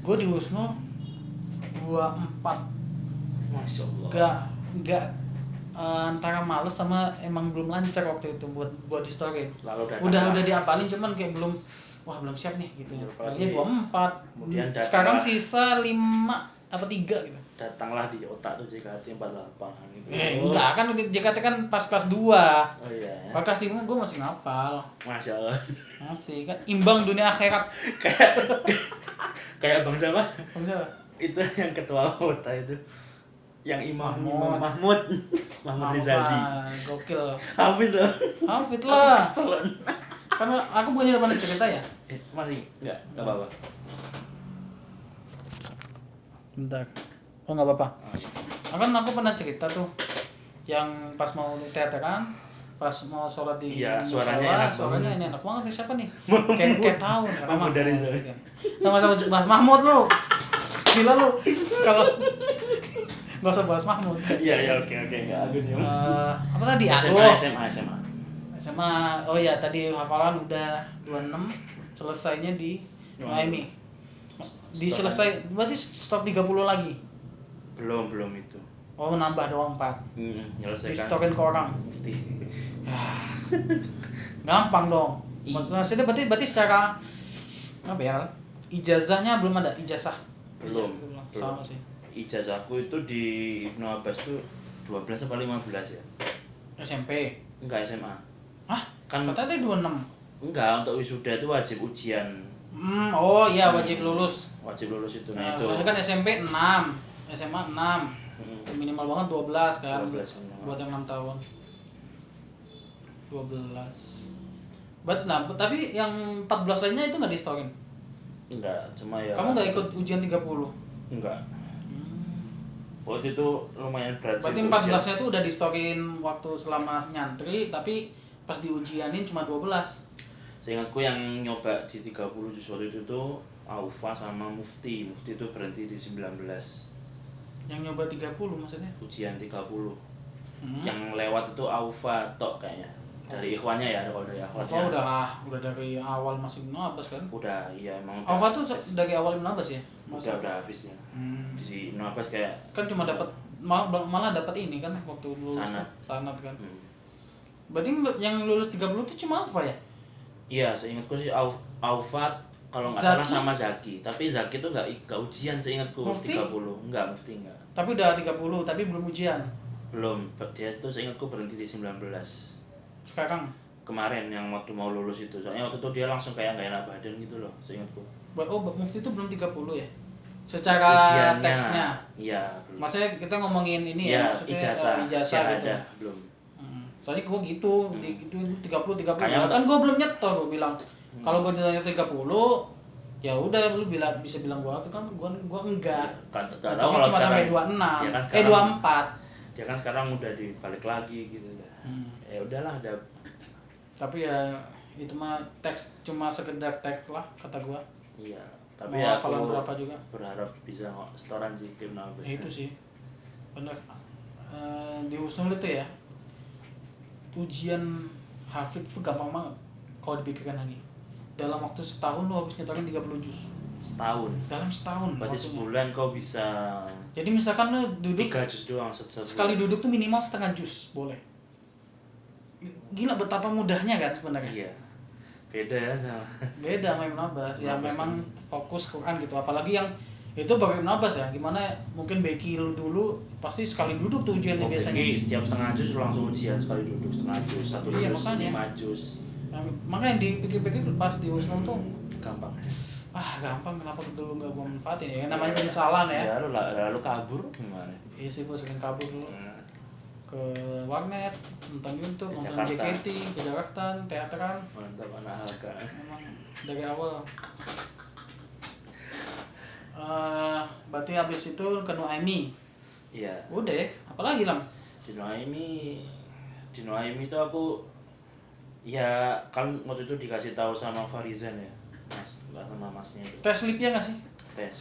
Gue di Husnul 24 Masya Allah. gak gak eh, antara males sama emang belum lancar waktu itu buat buat di story Lalu udah udah diapalin cuman kayak belum wah belum siap nih gitu Kayaknya apalagi- 24 kemudian datanglah- sekarang sisa 5 apa 3 gitu datanglah di otak tuh JKT 48 gitu. eh Oh. enggak kan JKT kan pas kelas 2 Oh iya. ya. pas kelas 5 gue masih ngapal Masya Allah. masih kan imbang dunia akhirat (laughs) kayak kayak bang siapa? Bang siapa? itu yang ketua kota itu yang imam Mahmud. Imam Mahmud Mahmud Rizaldi gokil habis loh Hafid lah Kan aku bukannya udah pernah cerita ya? Eh, mari. Enggak enggak apa-apa. Bentar. Oh nggak apa-apa. Oh, iya. kan aku pernah cerita tuh yang pas mau teateran pas mau sholat di Iya, suaranya enak suaranya ini enak banget. Nih siapa nih? Kayak kayak tahu karena Mahmud dari. Nah, nggak usah bahas Mahmud lu. Gila lu. Kalau nggak usah bahas Mahmud. Iya iya oke oke. Enggak aku diam. Eh, apa tadi? Aku SMA SMA SMA SMA oh ya tadi hafalan udah 26 selesainya di Miami di selesai berarti stop 30 lagi? Belum belum itu. Oh nambah doang 4 hmm, di stokin ke orang. (laughs) Gampang dong. Maksudnya berarti berarti secara apa ya ijazahnya belum ada ijazah? Belum Ijazah belum. sama sih. Ijazahku itu di Ibnu Abbas tuh 12 apa 15 ya? SMP enggak SMA Hah? Kan- katanya tadi 26 enggak untuk wisuda itu wajib ujian. Hmm, oh iya wajib lulus. Wajib lulus itu nah, nah, itu. soalnya kan SMP 6 SMA 6 Hmm. minimal banget 12 kan 12 minimal. buat yang 6 tahun. 12 But, nah, tapi yang 14 lainnya itu nggak di stokin enggak cuma ya kamu nggak ikut ujian 30 enggak. Waktu itu lumayan berat Berarti itu 14 ujian. nya itu udah di stokin waktu selama nyantri tapi pas diujianin cuma 12 Seingatku yang nyoba di 30 juz waktu itu tuh Aufa sama Mufti. Mufti itu berhenti di 19. yang nyoba 30 maksudnya Ujian 30. hmm. Yang lewat itu Aufa tok kayaknya. Dari ikhwannya ya kalau dari Alfa ikhwannya. udah ah, udah dari awal masuk Nabas kan Udah, iya emang udah. Alfa tuh dari awal Nabas ya udah udah habis ya. hmm. Di Nabas kayak kan cuma dapat malah malah dapat ini kan waktu lulus Sanad. kan sanad kan hmm. Berarti yang lulus 30 itu cuma Alfa ya? Iya, seingatku sih Auf, Aufa kalau nggak salah sama Zaki. Tapi Zaki tuh nggak nggak ujian seingatku Mufti? 30. Enggak, Mufti enggak. tapi udah 30 tapi belum ujian? Belum, dia itu seingatku berhenti di 19. sekarang? Kemarin yang waktu mau lulus itu. Soalnya waktu itu dia langsung kayak nggak enak badan gitu loh seingatku. Oh mufti itu belum 30 ya? Secara Ujiannya, teksnya? Iya belum. Maksudnya kita ngomongin ini Iya, ya maksudnya ijazah, eh, ijazah gitu. syahadah, belum. Soalnya gue gitu, di gitu 30 30. Kayaknya kan gue belum nyetor gue bilang. Kalau gue ditanya 30 ya udah lu bilang bisa bilang gue kan gue gue enggak. kan kalau cuma sampai sekarang 26. ya kan eh sekarang- 24. dia kan sekarang udah dibalik lagi gitu ya Hmm. ya udahlah ada Tapi ya itu mah teks cuma sekedar teks lah kata gue. iya Mau tapi ya hafalan aku berapa juga. berharap bisa setoran sih tim Nabes Ya, itu sih. Bener. Eh, di Husnul itu ya ujian hafid tuh gampang banget kalau dipikirkan lagi. Dalam waktu setahun lu harus nyetorin 30 juz. setahun Dalam setahun berarti waktunya. sebulan kau bisa Jadi misalkan lu duduk tiga jus doang sebulan. sekali duduk tuh minimal setengah jus boleh. Gila betapa mudahnya kan sebenarnya. iya beda ya sama Beda sama Ibn Abbas Abbas memang fokus Quran gitu. Apalagi yang itu baru Ibn Abbas ya. Gimana mungkin Beki lu dulu pasti sekali duduk tuh ujiannya Mau biasanya. pergi setiap setengah jus langsung ujian sekali duduk setengah jus satu Iya, jus makanya. lima jus Yang, makanya dipikir-pikir pas di Husnul tuh gampang ah gampang kenapa dulu nggak gua manfaatin ya namanya penyesalan ya. ya lu lalu kabur gimana Iya sih gua sering kabur dulu Nah, ke warnet, nonton YouTube, Ke nonton. JKT, ke Jakarta, teateran. mantap anak Memang dari awal. Eh, berarti habis itu ke Nuaimi. iya Udah, apalagi lam? di Noaimi di Noaimi itu aku ya kan waktu itu dikasih tahu sama Farizan ya mas sama masnya itu Tes lipnya nggak sih? tes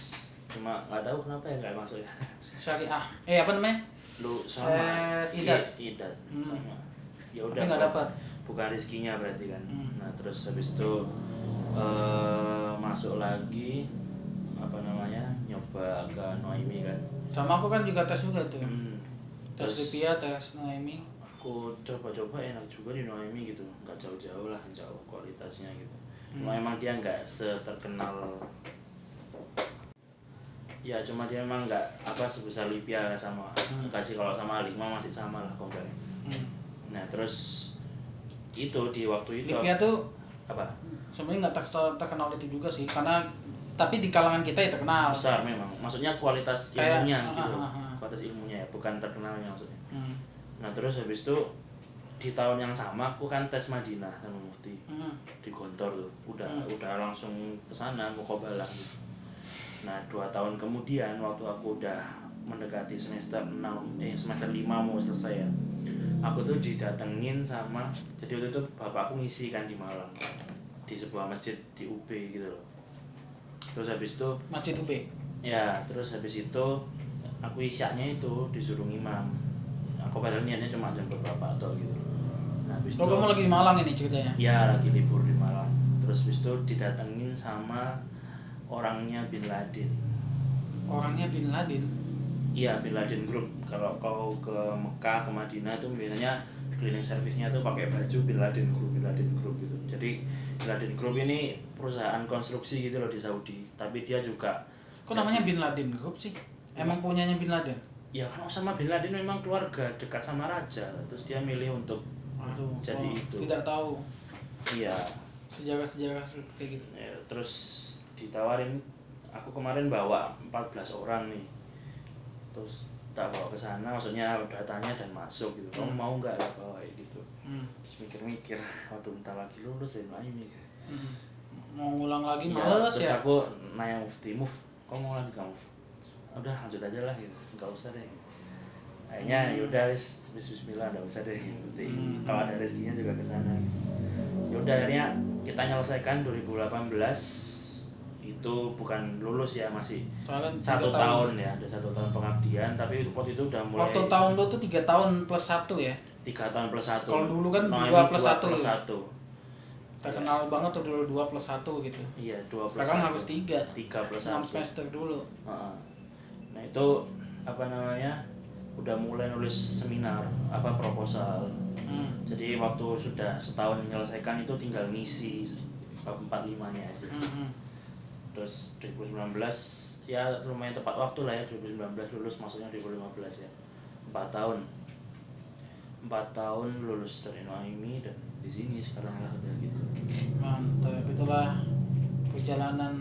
cuma nggak tahu kenapa ya nggak masuk ya Syariah. Eh apa namanya? lu sama Tes idat. Iya, idat Hmm. sama ya udah nggak dapat. bukan rezekinya berarti kan Hmm. nah terus habis itu eh, masuk lagi apa namanya nyoba ke Noaimi kan Sama aku kan juga tes juga tuh. Hmm. Tes lipia, tes Nuaimi. aku coba-coba enak juga di Noemi gitu nggak jauh-jauh lah jauh kualitasnya gitu Hmm. emang dia nggak seterkenal ya cuma dia emang nggak apa sebesar Lipia sama Hmm. kasih kalau sama Lima masih sama lah komplain Hmm. nah terus itu di waktu itu Lipia tuh apa sebenarnya nggak ter- terkenal itu juga sih karena tapi di kalangan kita ya terkenal. besar memang maksudnya kualitas Kayak- ilmunya ah, gitu ah, ah. kualitas ilmunya ya bukan terkenalnya maksudnya Hmm. nah terus habis itu di tahun yang sama aku kan tes Madinah sama Mufti Hmm. di Gontor tuh udah Hmm. udah langsung ke sana mukobalah gitu nah dua tahun kemudian waktu aku udah mendekati semester 6 eh semester 5 mau selesai ya aku tuh didatengin sama jadi waktu itu bapakku ngisi kan di Malang di sebuah masjid di UB gitu loh terus habis itu Masjid UB. ya terus habis itu aku isyaknya itu disuruh imam aku padahal niatnya cuma jam beberapa atau gitu nah habis Oh, itu kamu lagi di Malang ini ceritanya. ya lagi libur di Malang terus habis itu didatengin sama orangnya Bin Laden Orangnya Bin Laden. iya Bin Laden Group kalau kau ke Mekah ke Madinah itu biasanya cleaning service-nya tuh pakai baju Bin Laden Group Bin Laden Group gitu jadi Bin Laden Group ini perusahaan konstruksi gitu loh di Saudi tapi dia juga Kok namanya Bin Laden Group sih? Emang punyanya Bin Laden? ya kan sama Bin Laden memang keluarga dekat sama raja terus dia milih untuk Aduh, Jadi gua itu. tidak tahu iya sejarah-sejarah kayak gitu. ya, terus ditawarin aku kemarin bawa 14 orang nih terus tak bawa ke sana maksudnya udah tanya dan masuk gitu kamu Hmm. mau nggak ya bawa ya gitu Hmm. terus mikir-mikir (laughs) waduh bentar lagi lulus dari Naimi Hmm. Mau ngulang lagi Iya, males terus ya. aku nanya mufti muf kamu mau lanjut kamu udah lanjut aja lah gitu nggak usah deh kayaknya yaudah wis wis Bismillah nggak usah deh gitu. Nanti Hmm. kalau ada rezekinya juga ke sana yaudah akhirnya kita nyelesaikan 2018 itu bukan lulus ya masih Soalnya satu tiga tahun. ya ada satu tahun pengabdian tapi waktu itu udah mulai Waktu tahun lu tuh tiga tahun plus satu ya. tiga tahun plus satu Kalau dulu kan dua plus satu. plus satu Terkenal banget tuh dulu dua plus satu gitu. iya dua plus Sekarang satu. harus tiga. tiga plus Enam semester dulu. Nah itu apa namanya udah mulai nulis seminar apa proposal. Hmm. Jadi waktu sudah setahun menyelesaikan itu tinggal ngisi bab 45 nya aja. Hmm, hmm. Terus 2019 ya lumayan tepat waktu lah ya 2019 lulus maksudnya 2015 ya. 4 tahun. 4 tahun lulus dari Naimi dan di sini sekarang lah udah gitu. Mantap, itulah perjalanan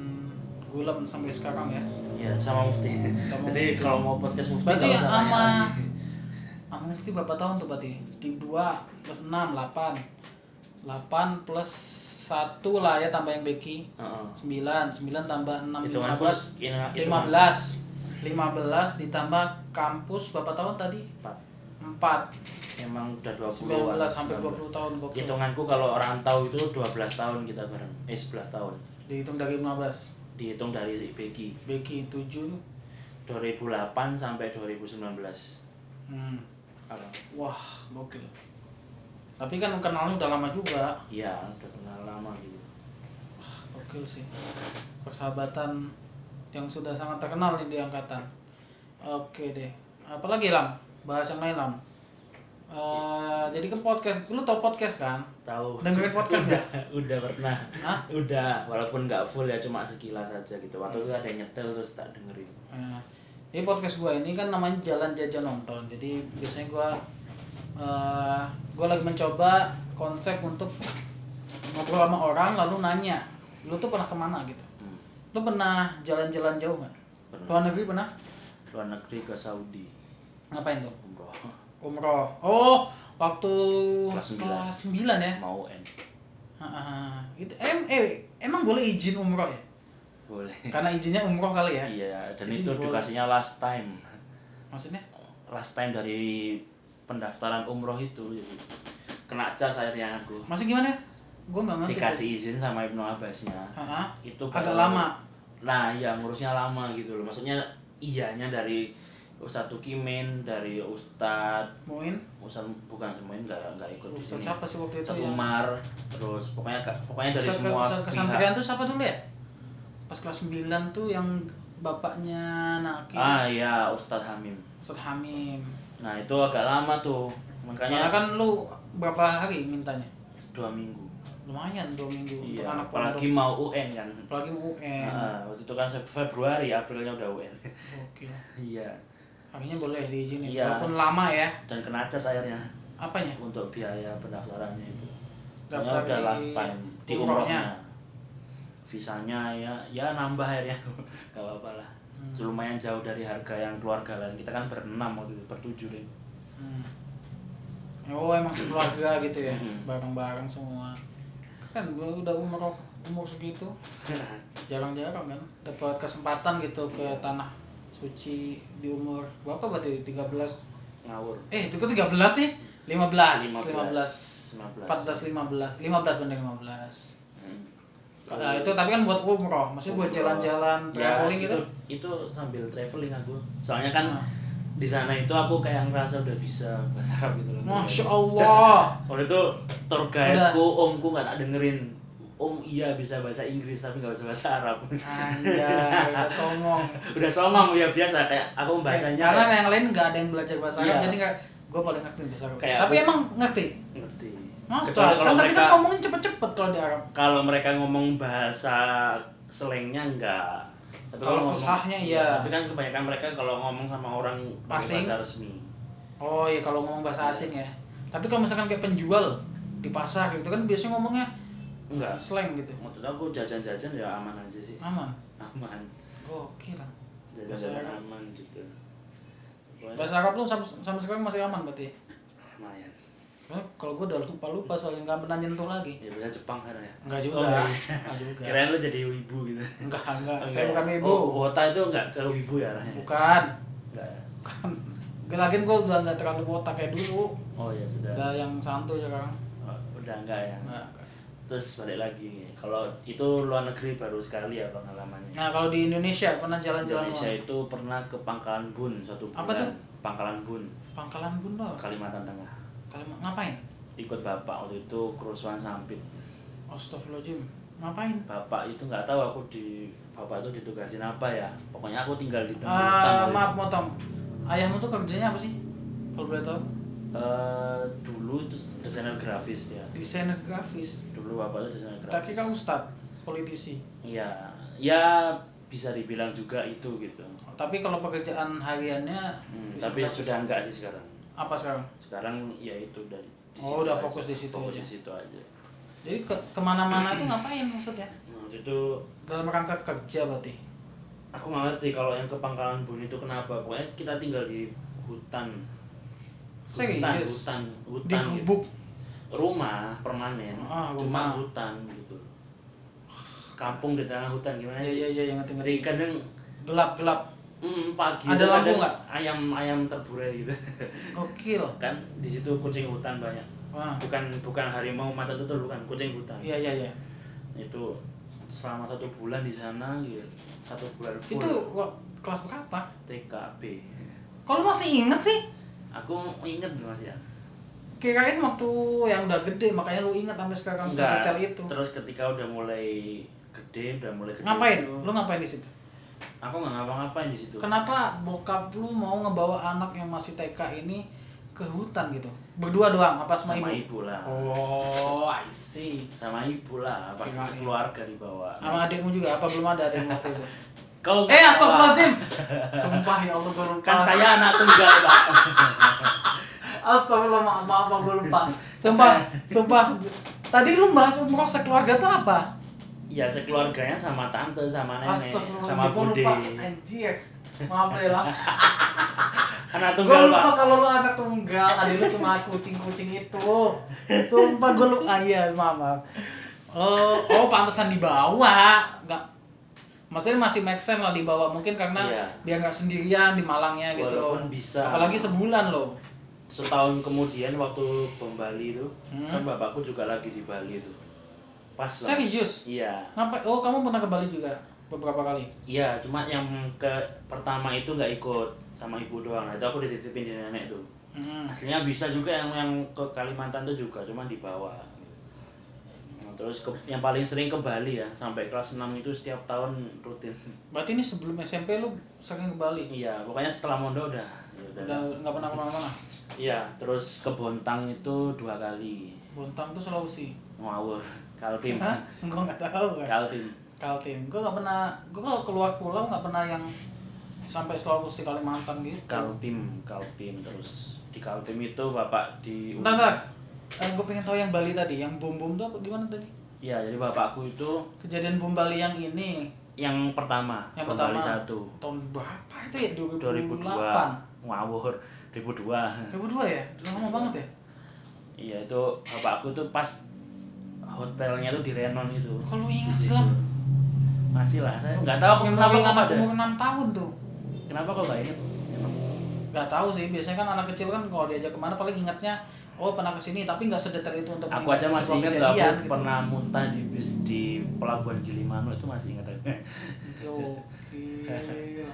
Gulam sampai sekarang ya. Ya sama Mufti. Sama (laughs) Jadi Mufti. kalau mau podcast Mufti Berarti usah sama (laughs) sama Mufti berapa tahun tuh berarti? Di 2 plus 6, 8 8 plus 1 lah ya tambah yang Becky Heeh. 9, 9 tambah 6, Hitunganku 15 hitungan- 15 15 ditambah kampus berapa tahun tadi? Empat. 4 Emang udah 20 19 hampir 20 tahun gokil Hitunganku kalau orang tahu itu 12 tahun kita bareng. Eh 11 tahun. Dihitung dari 15 Dihitung dari Becky. Becky 7 2008 sampai 2019. hmm. Apa? Wah gokil Tapi kan kenalnya udah lama juga Iya, udah kenal lama gitu. Gokil sih Persahabatan yang sudah sangat terkenal di angkatan Oke deh Apalagi Lam? Bahas yang lain Lam Eh, Jadi kan podcast, lu tau podcast kan? Tahu. Dengerin podcast nggak? udah pernah. Hah? Udah, walaupun nggak full ya cuma sekilas aja gitu. Waktu itu ada yang nyetel terus tak dengerin. Nah, jadi podcast gua ini kan namanya Jalan Jajan Nonton. Jadi biasanya gua eh gua lagi mencoba konsep untuk ngobrol sama orang lalu nanya, lu tuh pernah ke mana gitu? Hmm. Lu pernah jalan-jalan jauh nggak? Luar negeri pernah? Luar negeri ke Saudi. Ngapain tuh? Umroh. Umroh. Oh, waktu Kelas sembilan. kelas 9 ya? Mau N. Ah. itu em, eh, emang boleh izin umroh ya? Boleh. Karena izinnya umroh kali ya? Iya, dan Jadi itu dikasihnya last time. Maksudnya? last time dari pendaftaran umroh itu jadi kena cas akhirnya aku Masih gimana? Gua nggak ngerti. dikasih izin sama Ibnu Abbasnya itu Agak lama. nah iya ngurusnya lama gitu loh maksudnya iyanya dari Ustadz Tukimin dari Ustadz Muin? Ustadz bukan semuanya nggak nggak ikut Ustadz siapa sih waktu itu Ustadz yang Umar terus pokoknya pokoknya dari Ustadz, semua Ustadz kesantrian tuh siapa dulu ya? Pas kelas 9 tuh yang bapaknya Naki ah iya Ustadz Hamim Ustadz Hamim nah itu agak lama tuh Karena makanya kan lu berapa hari mintanya? dua minggu Lumayan dua minggu untuk iya anak apalagi pondok. mau UN kan Apalagi UN. Nah, waktu itu kan Februari, Aprilnya udah UN. Oke. (laughs) iya. Akhirnya boleh diizinin. Iya. Walaupun lama ya. Dan kena cas akhirnya Apanya? untuk biaya pendaftarannya itu. Daftar udah di last time di umrohnya. visanya ya ya nambah akhirnya (laughs) gak apa-apa lah lumayan jauh dari harga yang keluarga lain kita kan berenam waktu itu bertujuh deh Hmm. Oh emang sekeluarga gitu ya, Hmm. bareng-bareng semua. Kan gua udah umur umur segitu, (laughs) jarang-jarang kan dapat kesempatan gitu ke tanah suci di umur berapa berarti? 13 ngawur. Eh itu ke 13 sih? 15 15 15 14 15 15 bener 15 Hmm. Nah, itu tapi kan buat umroh, maksudnya buat jalan-jalan, traveling ya, gitu. itu sambil traveling aku soalnya kan Nah. di sana itu aku kayak ngerasa udah bisa bahasa Arab gitu loh Masya Allah. (laughs) waktu itu tour guide-ku omku nggak tak dengerin om iya bisa bahasa Inggris tapi nggak bisa bahasa Arab Anjay, udah (laughs) songong. udah somong ya biasa kayak aku bahasanya Karena kayak- yang lain nggak ada yang belajar bahasa Arab, Iya. jadi nggak gue paling ngerti bahasa Arab. Kayak tapi aku- emang ngerti. ngerti Masa? Kan tapi mereka kan ngomongin cepet-cepet kalau di Arab. kalau mereka ngomong bahasa slangnya enggak tapi Kalau ngomong- fusahnya, iya. tapi kan kebanyakan mereka kalau ngomong sama orang pakai Asing. bahasa resmi Oh iya kalau ngomong bahasa asing ya. Tapi kalau misalkan kayak penjual di pasar gitu kan biasanya ngomongnya enggak slang gitu. maksud aku jajan-jajan ya aman aja sih Aman. aman Oke lah. jajan-jajan aman gitu Bahasa Arab lu sampai, sampai sekarang masih aman berarti. lumayan Eh, kalau gue udah lupa-lupa soalnya nggak pernah nyentuh lagi. ya bisa Jepang kan ya Enggak juga. Oh, iya. (laughs) Enggak juga. kirain lu jadi wibu gitu Enggak, enggak. (laughs) Enggak Saya ya? bukan ibu. oh, wota itu enggak ke wibu ya arahnya Bukan. enggak ya Bukan. Lagian gue udah nggak terlalu botak kayak dulu. oh ya sudah Udah yang santuy sekarang. Oh, udah enggak ya Enggak. terus balik lagi kalau itu luar negeri baru sekali ya pengalamannya Nah kalau di Indonesia pernah jalan-jalan Indonesia itu pernah ke Pangkalan Bun satu bulan Apa tuh? Pangkalan Bun Pangkalan Bunda. Kalimantan Tengah Kalian ngapain? ikut bapak waktu itu kerusuhan sampit Astagfirullahaladzim. Ngapain? bapak itu nggak tahu aku di bapak itu ditugasin apa ya pokoknya aku tinggal di Ah, hutan waktu maaf motong. Ayahmu tuh kerjanya apa sih? Kalau boleh tahu? Eh, dulu itu desainer grafis ya Desainer grafis. dulu bapak itu desainer grafis kira ustad, politisi. Iya, ya bisa dibilang juga itu gitu. Tapi kalau pekerjaan hariannya Hmm, tapi grafis. sudah enggak sih sekarang. apa sekarang? Sekarang ya itu udah di Oh, udah fokus di situ Fokus aja. di situ aja. Jadi ke ke mana-mana itu ngapain maksudnya? Nah, itu Dalam rangka kerja berarti. aku nggak ngerti kalau yang ke Pangkalan Bun itu kenapa. Pokoknya kita tinggal di hutan. Hutan, Serius? hutan, hutan. Di gitu. Rumah permanen. Ah, Cuma rumah. hutan gitu. Kampung di tengah hutan gimana Iya sih? iya iya yang ngerti ngerti. Kadang Gelap-gelap. Mm, pagi Ada lampu nggak? ayam ayam terburai gitu. Gokil. (laughs) kan di situ kucing hutan banyak Wah. bukan bukan harimau mata tutul bukan kucing hutan Iya iya iya. itu selama satu bulan di sana gitu satu bulan full Itu kelas berapa? TKB Kalau masih inget sih, aku inget mas ya kirain waktu yang udah gede makanya lu inget sampai sekarang sedetail itu. terus ketika udah mulai gede udah mulai gede Ngapain? itu, Lu ngapain di situ? Aku nggak ngapa-ngapain di situ Kenapa bokap lu mau ngebawa anak yang masih TK ini ke hutan gitu? Berdua doang apa sama, sama ibu? ibu lah Oh, I see. sama ibu lah pasti Kirain. keluarga dibawa Sama adikmu juga apa belum ada adikmu waktu itu? (laughs) kalau Eh, astagfirullahaladzim. (laughs) Sumpah ya Allah gue lupa. kan saya anak tunggal pak (laughs) Astagfirullah, maaf, maaf, maaf, gue lupa. Sumpah, sumpah. Tadi lu bahas umroh sekeluarga tuh apa? Ya sekeluarganya sama tante sama nenek sama gue bude lupa. Anjir. Maaf ya lah. anak Gue tunggal lupa pak kalau lu anak tunggal. Tadi lu cuma kucing-kucing itu. Sumpah gue lu. Ah iya, maaf, maaf. Oh, oh pantesan dibawa. Enggak. Maksudnya masih make sense lah dibawa mungkin karena Iya. dia nggak sendirian di Malangnya gitu loh. Walaupun bisa. Apalagi sebulan loh. setahun kemudian waktu Bom Bali itu Hmm. kan bapakku juga lagi di Bali itu pas lah Serius? iya Ngapa? Oh, kamu pernah ke Bali juga beberapa kali? iya cuma yang ke pertama itu nggak ikut sama ibu doang itu aku dititipin di nenek tuh Hmm. aslinya bisa juga yang yang ke Kalimantan tuh juga cuma dibawa Nah, terus ke, yang paling sering ke Bali ya sampai kelas 6 itu setiap tahun rutin Berarti ini sebelum SMP lu sering ke Bali? iya pokoknya setelah mondok udah ya udah. Udah nggak pernah ke mana-mana? iya terus ke Bontang itu dua kali Bontang tuh Sulawesi. ngawur Kaltim Hah? Gue nggak tahu kan. Kaltim Kaltim. Gue nggak pernah. Gue kalau keluar pulau nggak pernah yang sampai Sulawesi Kalimantan gitu. Kaltim, Kaltim terus di Kaltim itu bapak di Bentar, bentar. Eh, gue pengen tahu yang Bali tadi, yang bom bom tuh apa gimana tadi? Iya, jadi bapakku itu Kejadian bom Bali yang ini yang pertama, yang Bom pertama Bali satu, tahun berapa itu ya 2002, 2008 ngawur, 2002. 2002 ya lama banget ya Iya itu bapakku tuh pas hotelnya tuh di Renon itu. kalau ingat sih lah Masih lah, nggak tahu aku kenapa anak ada. umur 6 tahun tuh Kenapa kok nggak inget? nggak tahu sih biasanya kan anak kecil kan kalau diajak ke mana paling ingatnya oh pernah ke sini tapi nggak sedetail itu untuk Aku aja masih ingat lah, aku kejadian, gitu. pernah muntah di bis di pelabuhan Gilimanuk itu masih ingat aku. Gokil.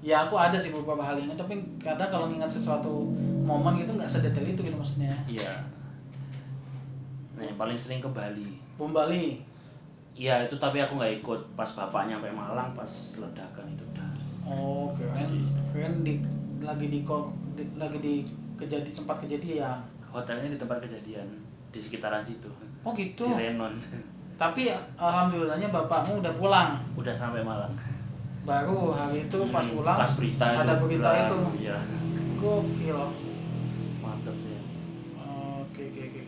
ya aku ada sih beberapa hal ingat tapi kadang kalau ngingat sesuatu momen gitu nggak sedetail itu gitu maksudnya Iya. Nah, yang paling sering ke Bali. bom Bali Iya itu tapi aku nggak ikut pas bapaknya sampai Malang pas ledakan itu udah. oh keren keren di lagi di, di- lagi di kejadi tempat kejadian Hotelnya di tempat kejadian di sekitaran situ. oh gitu Di Renon. (laughs) tapi alhamdulillahnya bapakmu udah pulang udah sampai Malang. baru hari itu pas Hmm, pulang pas berita ada itu berita itu Iya. gokil Mantap sih. oke oke oke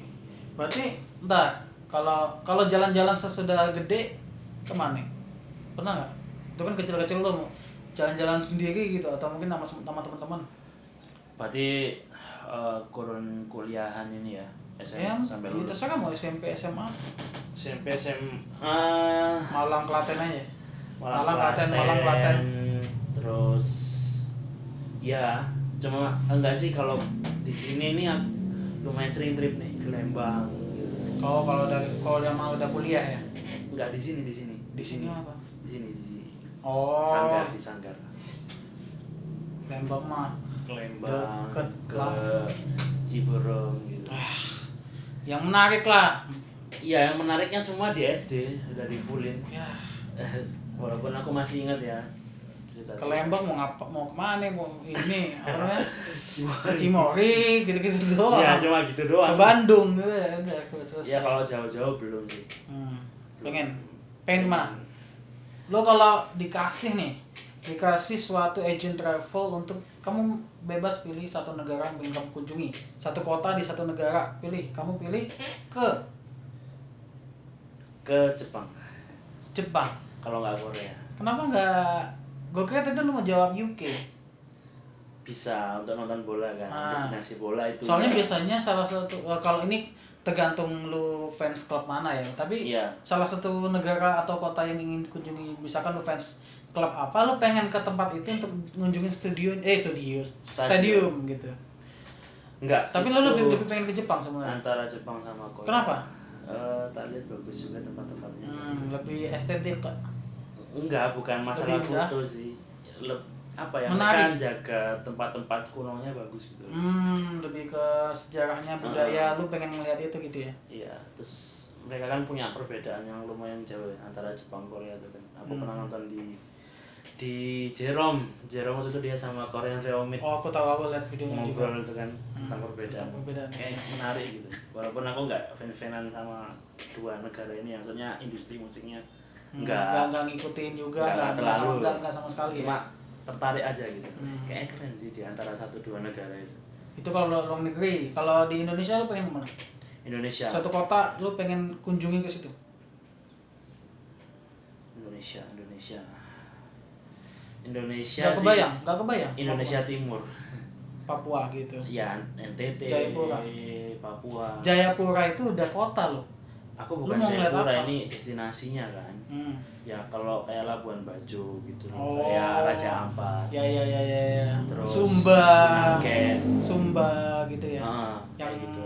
berarti entar kalau kalau jalan-jalan sesudah gede ke mana? Pernah nggak? Itu kan kecil-kecil lo jalan-jalan sendiri gitu atau mungkin sama sama teman-teman? Berarti eh, kurun kuliahan ini ya SMP ya sampai itu lulus. saya mau SMP SMA SMP SMA Malang Klaten aja. Malang, Malang, Klaten, Malang, Klaten. Terus ya cuma enggak sih kalau di sini nih aku lumayan sering trip nih ke Lembang gitu. kalau kalau dari kalau dia mau udah kuliah ya Enggak di sini di sini. di sini apa Di sini di oh Sanggar di Sanggar. Lembang mah Ke Lembang, Deket ke. Ciberem gitu. yang menarik lah Iya, yang menariknya semua di SD dari fullin. ya (laughs) Walaupun aku masih ingat ya. Ke Lembang mau ngapa mau ke mana mau ini apa namanya Cimori gitu-gitu doang Ya cuma gitu ke doang. Bandung gitu ya udah selesai Ya kalau jauh-jauh belum sih. hmm. pengen pengen ke mana lo kalau dikasih nih dikasih suatu agent travel untuk kamu bebas pilih satu negara yang ingin kamu kunjungi satu kota di satu negara pilih kamu pilih ke Ke Jepang. Jepang Kalau nggak Korea. kenapa nggak gue kira tadi lu mau jawab UK Bisa untuk nonton bola kan. Ah. Destinasi bola itu. soalnya ya. biasanya salah satu eh, kalau ini tergantung lu fans klub mana ya tapi Iya. salah satu negara atau kota yang ingin kunjungi misalkan lu fans klub apa lu pengen ke tempat itu untuk ngunjungin studio eh studio stadium, gitu Enggak. tapi lu lebih, lebih pengen ke Jepang sebenarnya antara Jepang sama Korea. Kenapa? Eh, tak lihat bagus juga tempat-tempatnya. hmm, lebih estetik kok Enggak, bukan masalah Lebih foto sih. Leb- apa ya? Menarik. Mereka jaga tempat-tempat kunonya bagus gitu. hmm, lebih ke sejarahnya budaya lu pengen melihat itu gitu ya Iya, terus mereka kan punya perbedaan yang lumayan jauh ya, antara Jepang Korea itu kan. Aku Hmm. pernah nonton di di Jerome, Jerome waktu itu dia sama Korean Reomit oh aku tahu aku lihat videonya juga ngobrol itu kan tentang Hmm, perbedaan. tentang perbedaan. Kayak menarik gitu. Walaupun aku nggak fan-fanan sama dua negara ini, maksudnya industri musiknya Hmm, nggak nggak nggak ngikutin juga nggak terlalu. sama, nggak, nggak sama sekali cuma ya tertarik aja gitu. Hmm. Kayak keren sih di antara satu dua negara itu. itu kalau luar negeri kalau di Indonesia lu pengen ke mana Indonesia. satu kota lu pengen kunjungi ke situ Indonesia, Indonesia. Indonesia sih- kebayang nggak kebayang Indonesia Timur. Papua gitu Ya, NTT, Jayapura. Papua. Jayapura itu udah kota loh Aku bukan Jayapura apa? ini destinasinya kan. hmm. Ya kalau kayak Labuan Bajo gitu, Oh. kayak Raja Ampat, ya ya ya ya, ya. terus Sumba Pinangket. Sumba gitu ya Ah, yang gitu.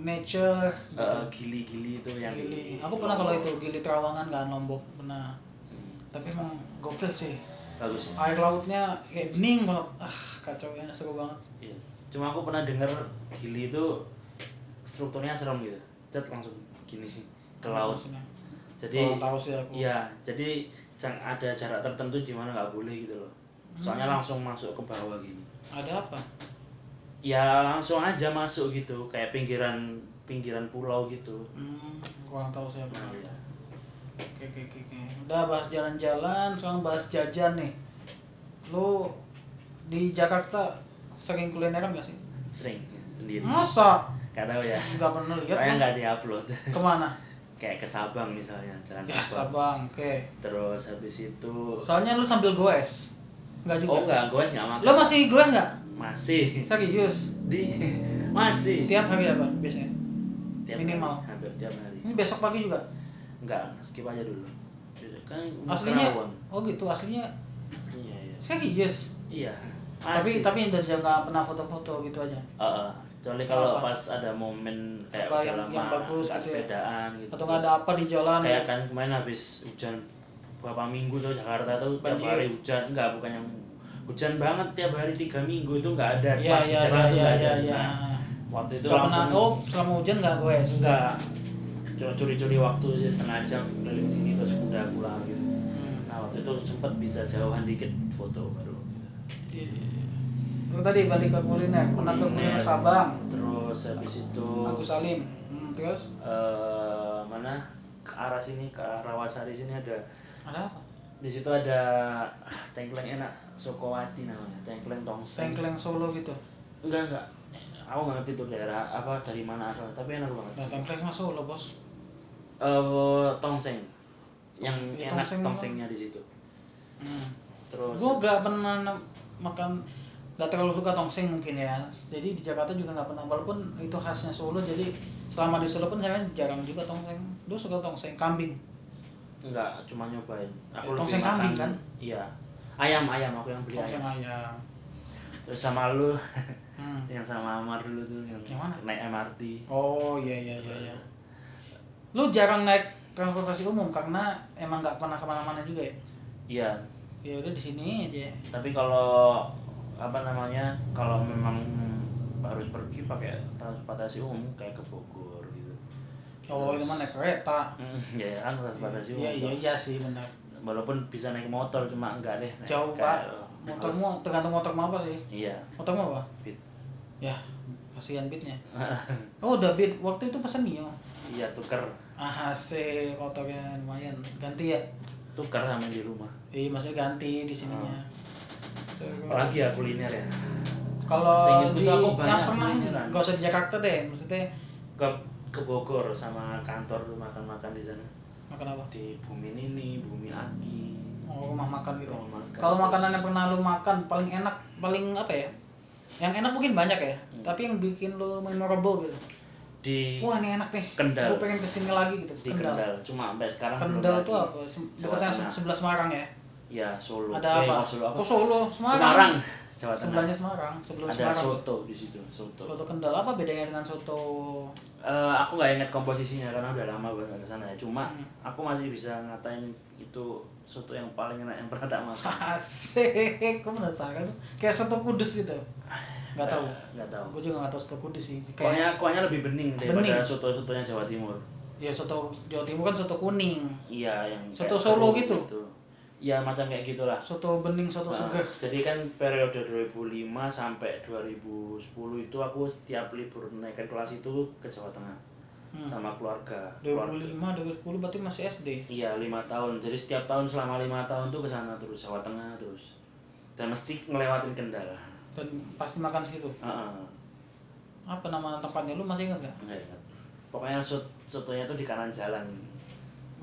nature gitu. Eh, gili-gili itu yang gili aku pernah kalau itu gili Trawangan kan Lombok pernah Hmm, tapi emang gokil sih bagus. ya. air lautnya kayak bening banget ah kacau ya seru banget Iya. Cuma aku pernah dengar gili itu strukturnya serem gitu. Cet langsung gini ke laut. Jadi tahu sih aku Iya, jadi ada jarak tertentu di mana nggak boleh gitu loh. Soalnya Hmm. langsung masuk ke bawah gini. ada apa Ya langsung aja masuk gitu, kayak pinggiran pinggiran pulau gitu. hmm, kurang tahu sih aku Nah, iya. Oke, oke, oke, oke. Udah bahas jalan-jalan, sekarang bahas jajan nih. Lu di Jakarta sering kulineran gak sih? Sering sendiri. Masa? Gak tahu ya. Nggak pernah lihat kan? nggak diupload. Ke mana? (laughs) kayak ke Sabang misalnya jalan Ya, Sabang Sabang, oke. terus habis itu Soalnya lu sambil goes. Enggak juga. oh enggak gue nggak makan Lo masih goes nggak? masih Serius? di (laughs) masih Tiap hari apa biasanya? Tiap minimal. hari, hampir tiap hari Ini besok pagi juga? enggak skip aja dulu kan Aslinya? Perawan. Oh gitu, aslinya aslinya ya serius. iya Tapi Masih. tapi Indah nggak pernah foto-foto gitu aja. Heeh. Kecuali kalau Apa? pas ada momen kayak Apa yang- lama yang bagus nggak gitu ya? sepedaan gitu Atau nggak ada apa di jalan? kayak gitu. kan kemarin habis hujan beberapa minggu tuh Jakarta tuh tiap Banjir. hari hujan enggak bukan yang hujan banget tiap hari tiga minggu itu nggak ada jalan tuh iya nggak iya. ada. iya. Nah, waktu itu Nggak pernah langsung selama hujan nggak goes? enggak curi-curi waktu aja setengah jam keliling sini terus udah pulang gitu Hmm. nah waktu itu sempet bisa jauhan dikit foto baru Iya, iya, iya. Lu tadi balik ke kuliner, pernah ke kuliner Kuliner. Sabang, terus habis itu Agus Salim. Hmm, terus eh, mana ke arah sini ke arah Rawasari sini ada ada apa? di situ ada ah, tengkleng enak Sokowati namanya tengkleng tongseng Tengkleng Solo gitu. enggak enggak aku nggak ngerti tuh daerah apa dari mana asal tapi enak banget Nah, tengkleng Solo bos. eh tongseng yang Ya, enak tongseng tongsengnya di situ Hmm. terus Gue gak pernah na- makan gak terlalu suka tongseng mungkin ya. Jadi di Jakarta juga nggak pernah. Walaupun itu khasnya Solo, jadi selama di Solo pun saya jarang juga tongseng. Lu suka tongseng kambing? enggak cuma nyobain aku lebih tongseng makan- kambing kan? iya ayam ayam aku yang beli Tongseng ayam ayam. terus sama lu Hmm. (laughs) yang sama Amar dulu tuh yang, Yang mana? naik MRT Oh iya iya iya. iya. Lu jarang naik transportasi umum karena emang nggak pernah ke mana-mana juga ya? iya Ya udah di sini aja. tapi kalau apa namanya kalau memang harus pergi pakai transportasi umum kayak ke Bogor gitu Oh itu mah naik kereta. (laughs) Ya kan transportasi umum Iya iya iya sih benar. walaupun bisa naik motor cuma enggak deh naik Jauh pak. Motormu tergantung motor mau apa sih? iya Motormu apa? Beat. Ya kasihan beatnya. (laughs) Oh udah beat waktu itu pesan Mio. iya tuker Ah sih kotornya lumayan. Ganti ya. tuker sama di rumah Iya maksudnya ganti di sininya. Oh. Apalagi ya kuliner ya Kalau di aku yang pernah ini kulineran. nggak usah di Jakarta deh, maksudnya ke ke Bogor sama kantor tuh makan-makan di sana makan apa? di bumi ini bumi aki Oh, rumah makan gitu. Rumah makan. Kalau makanan yang pernah lu makan paling enak, paling apa ya? Yang enak mungkin banyak ya, Hmm. tapi yang bikin lu memorable gitu. di Wah ini enak nih. Kendal. Gue pengen ke sini lagi gitu. di Kendal cuma sampai sekarang Kendal tuh apa? Dekatnya sebelah Semarang ya. Ya Solo Ada Eh, apa? Solo apa Oh Solo, Semarang. Semarang Jawa Tengah Sebelahnya Semarang, sebelum ada Semarang. soto di situ soto, Soto Kendal apa bedanya dengan soto? Eh, aku nggak ingat komposisinya karena udah lama banget nggak ke sana ya cuma Hmm. aku masih bisa ngatain itu soto yang paling enak yang pernah tak (laughs) makan Asik, kok penasaran? Kayak soto kudus gitu. Gak tahu. Eh, nggak tahu Gue juga gak tahu soto kudus sih. kuahnya Kayak kuahnya lebih bening daripada Bening. soto sotonya Jawa Timur ya soto Jawa Timur kan soto kuning. iya yang Soto Solo keruh gitu? Iya macam kayak gitulah Soto bening, soto Nah, seger. jadi kan periode 2005 sampai 2010 itu aku setiap libur naik ke kelas itu ke Jawa Tengah Hmm. sama keluarga. Keluarga. 2005, 2010 berarti masih SD. Iya lima tahun. Jadi setiap tahun selama lima tahun tuh ke sana terus Jawa Tengah terus. Dan mesti ngelewatin Kendal. Dan pasti makan situ. Heeh. Apa nama tempatnya? Lu masih ingat gak? Nggak ingat. Pokoknya sot sotonya tuh di kanan jalan.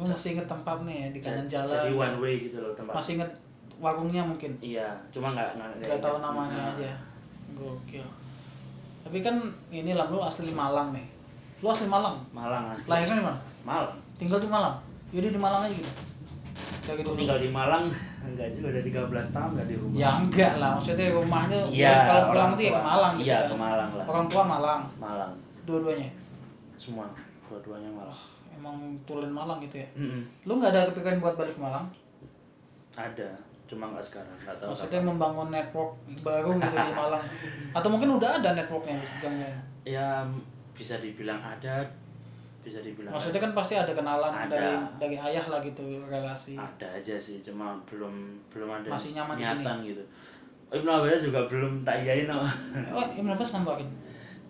Lu masih inget tempatnya ya, di kanan Ja- jalan. Jadi one way gitu loh tempat. Masih inget warungnya mungkin. Iya, cuma nggak nggak Gak tahu namanya Nah, aja. Gokil. Tapi kan ini lah lu asli Malang nih. Lu asli Malang. Malang asli. Lahirnya di mana? Malang. Tinggal di Malang. Yaudah di Malang aja gitu. Kayak gitu. Tinggal di Malang (laughs) enggak juga udah 13 tahun enggak di rumah. Ya enggak lah, maksudnya rumahnya Iya, ya, kalau pulang tuh ya ke. Malang gitu Iya, kan. ke Malang lah. Orang tua Malang, Malang. dua-duanya. Semua dua-duanya Malang. Emang tulen Malang gitu ya. Mm-mm. Lu nggak ada kepikiran buat balik ke Malang? Ada, cuma nggak sekarang, nggak tahu. Maksudnya kapan. membangun network baru gitu di Malang. (laughs) Atau mungkin udah ada networknya di jangan ya bisa dibilang ada, bisa dibilang Maksudnya kan pasti ada kenalan Ada. dari dari ayah lah gitu relasi. ada aja sih, cuma belum belum ada Masih nyaman di niatan gitu. Oh, Ibnu Abbas juga belum tak iyain. Oh, Ibnu Abbas nambahin.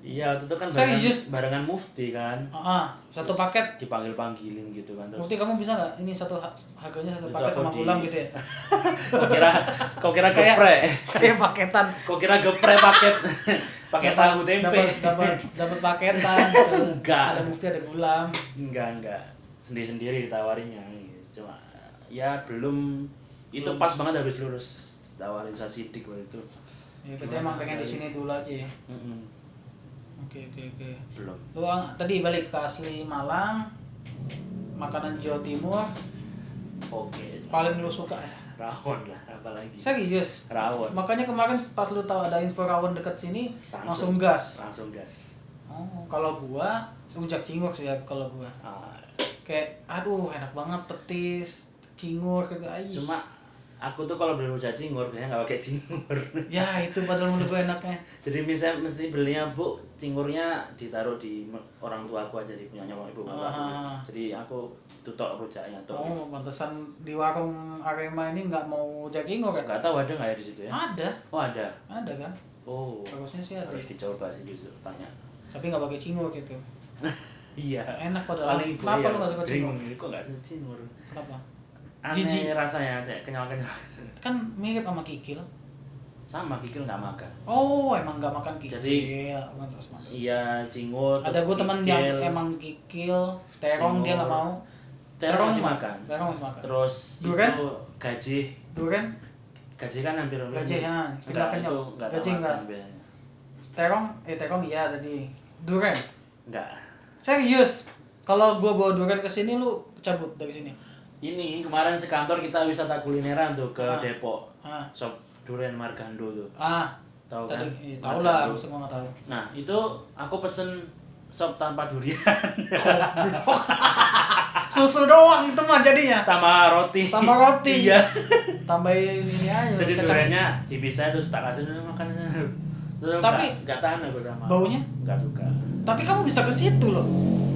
Iya, waktu itu kan barengan, Serius? barengan mufti kan. Ah, ah, satu paket. Dipanggil panggilin gitu kan terus. Bukti kamu bisa nggak? Ini satu ha- harganya satu paket sama di- gitu ya? (laughs) kau kira kau kira geprek. Kayak paketan. Kau kira geprek paket pakai tahu tempe. Dapat dapat paketan. Enggak. Ada mufti ada gulam. Enggak, enggak. sendiri-sendiri ditawarinya cuma ya belum itu pas banget habis lulus tawarin saya sidik waktu itu Ya, Gimana emang pengen di sini dulu aja ya. Mm-mm, Oke oke oke. belum. Lu ang- tadi balik ke asli Malang, makanan Jawa Timur. Oke. Paling lu suka rawon lah apalagi. Serius rawon. Makanya kemarin pas lu tahu ada info rawon deket sini langsung, gas. Langsung gas. Oh kalau gua rujak cingur sih ya kalau gua. Ah, kayak aduh enak banget petis cingur gitu. Ais. cuma aku tuh kalau beli rujak cingur biasanya nggak pakai cingur. (laughs) Ya itu padahal menurut gua enaknya. Jadi misalnya mesti belinya bu cingurnya ditaruh di orang tua aku aja di punya nyokap ibu bapak. Ah. jadi aku tutok rujaknya tuh. Oh pantesan di warung Arema ini nggak mau rujak cingur kan nggak tahu ada nggak ya di situ ya? Ada. Oh ada? Ada kan? Oh. Harusnya sih ada. Harus dicoba sih justru tanya. Tapi nggak pakai cingur gitu. (laughs) Iya. Enak padahal. Paling kenapa lu nggak suka cingur? ini kok nggak suka cingur? Kenapa aneh Jijik. rasanya kayak kenyal kenyal (laughs) kan mirip sama kikil. Sama kikil nggak makan. Oh emang nggak makan kikil. Jadi- mantas mantas. iya cingur ada gue teman yang emang kikil terong dia nggak mau. Terong masih mah- makan. terong masih makan. Terus Durian? itu gaji durian? Gaji kan hampir Gaji, ya. Kita kenyal. Gaji enggak. terong? Eh terong iya tadi. Durian? Enggak serius? Kalau gue bawa durian ke sini lu cabut dari sini ini kemarin sekantor kita wisata kulineran tuh ke Ah. Depok. Ah. Shop durian Margando tuh. Ah. Tahu kan? eh, tahu lah nggak tahu. Nah itu aku pesen sop tanpa durian. Susu doang itu mah jadinya. Sama roti. Sama roti. Iya. Tambahin ini aja (laughs) jadi kacang. duriannya dipisah terus tak kasih dulu makan terus Tapi- nggak- tahan aku sama Baunya? nggak suka. Tapi kamu bisa ke situ loh.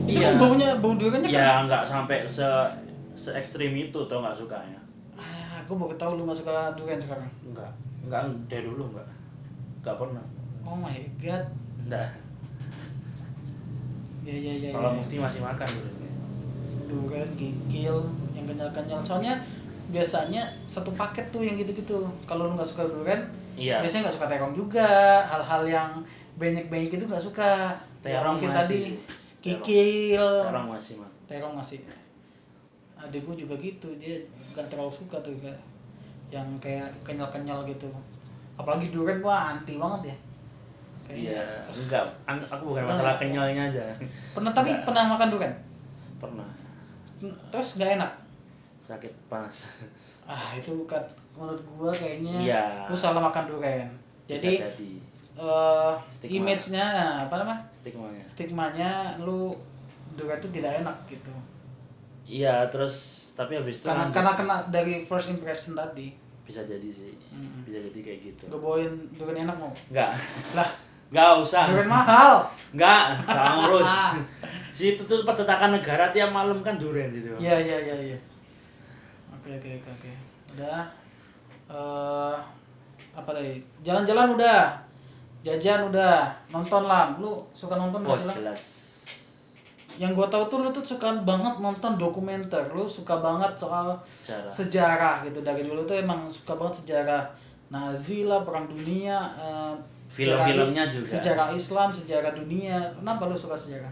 Itu Iya. kan baunya bau duriannya kan ya nggak sampai se se ekstrim itu tau nggak sukanya ah gue baru tahu lu nggak suka durian sekarang Enggak, enggak dari dulu enggak. Enggak pernah. oh my god Enggak. ya ya ya, Kalau ya. mufti masih makan dulu. durian kikil yang kenyal-kenyal soalnya biasanya satu paket tuh yang gitu-gitu kalau lu nggak suka durian Iya. biasanya nggak suka terong juga hal-hal yang banyak-banyak itu nggak suka ya Terong mungkin masih tadi kikil Orang masih makan. terong masih adik gue juga gitu dia nggak terlalu suka tuh kayak yang kayak kenyal-kenyal gitu apalagi durian gua anti banget ya Kayaknya- Iya, enggak. Aku bukan masalah nggak? kenyalnya aja. pernah tapi Enggak. pernah makan durian Pernah. terus nggak enak Sakit panas. ah itu kan menurut gua kayaknya Iya. lu salah makan durian jadi Bisa jadi eh Stigma. image-nya apa namanya stigmanya. stigmanya lu durian itu tidak enak gitu Iya, terus tapi habis itu karena lanjut. karena kena dari first impression tadi bisa jadi sih. Mm. Bisa jadi kayak gitu. gue bawain durian enak mau Enggak. lah Enggak usah. durian mahal Enggak, enggak (laughs) ngurus. Situ tuh percetakan negara tiap malam kan durian situ. Iya iya iya iya. Oke oke oke oke. Udah. eh apa tadi? Jalan-jalan udah. Jajan udah. Nonton lah. Lu suka nonton Bos nggak sih Lam? jelas. Yang gua tahu tuh lu tuh suka banget nonton dokumenter. Lu suka banget soal Sejarah. sejarah gitu. Dari dulu tuh emang suka banget sejarah Nazi lah, perang dunia, sejarah Film-filmnya juga. Sejarah Islam, sejarah dunia. Kenapa lu suka sejarah?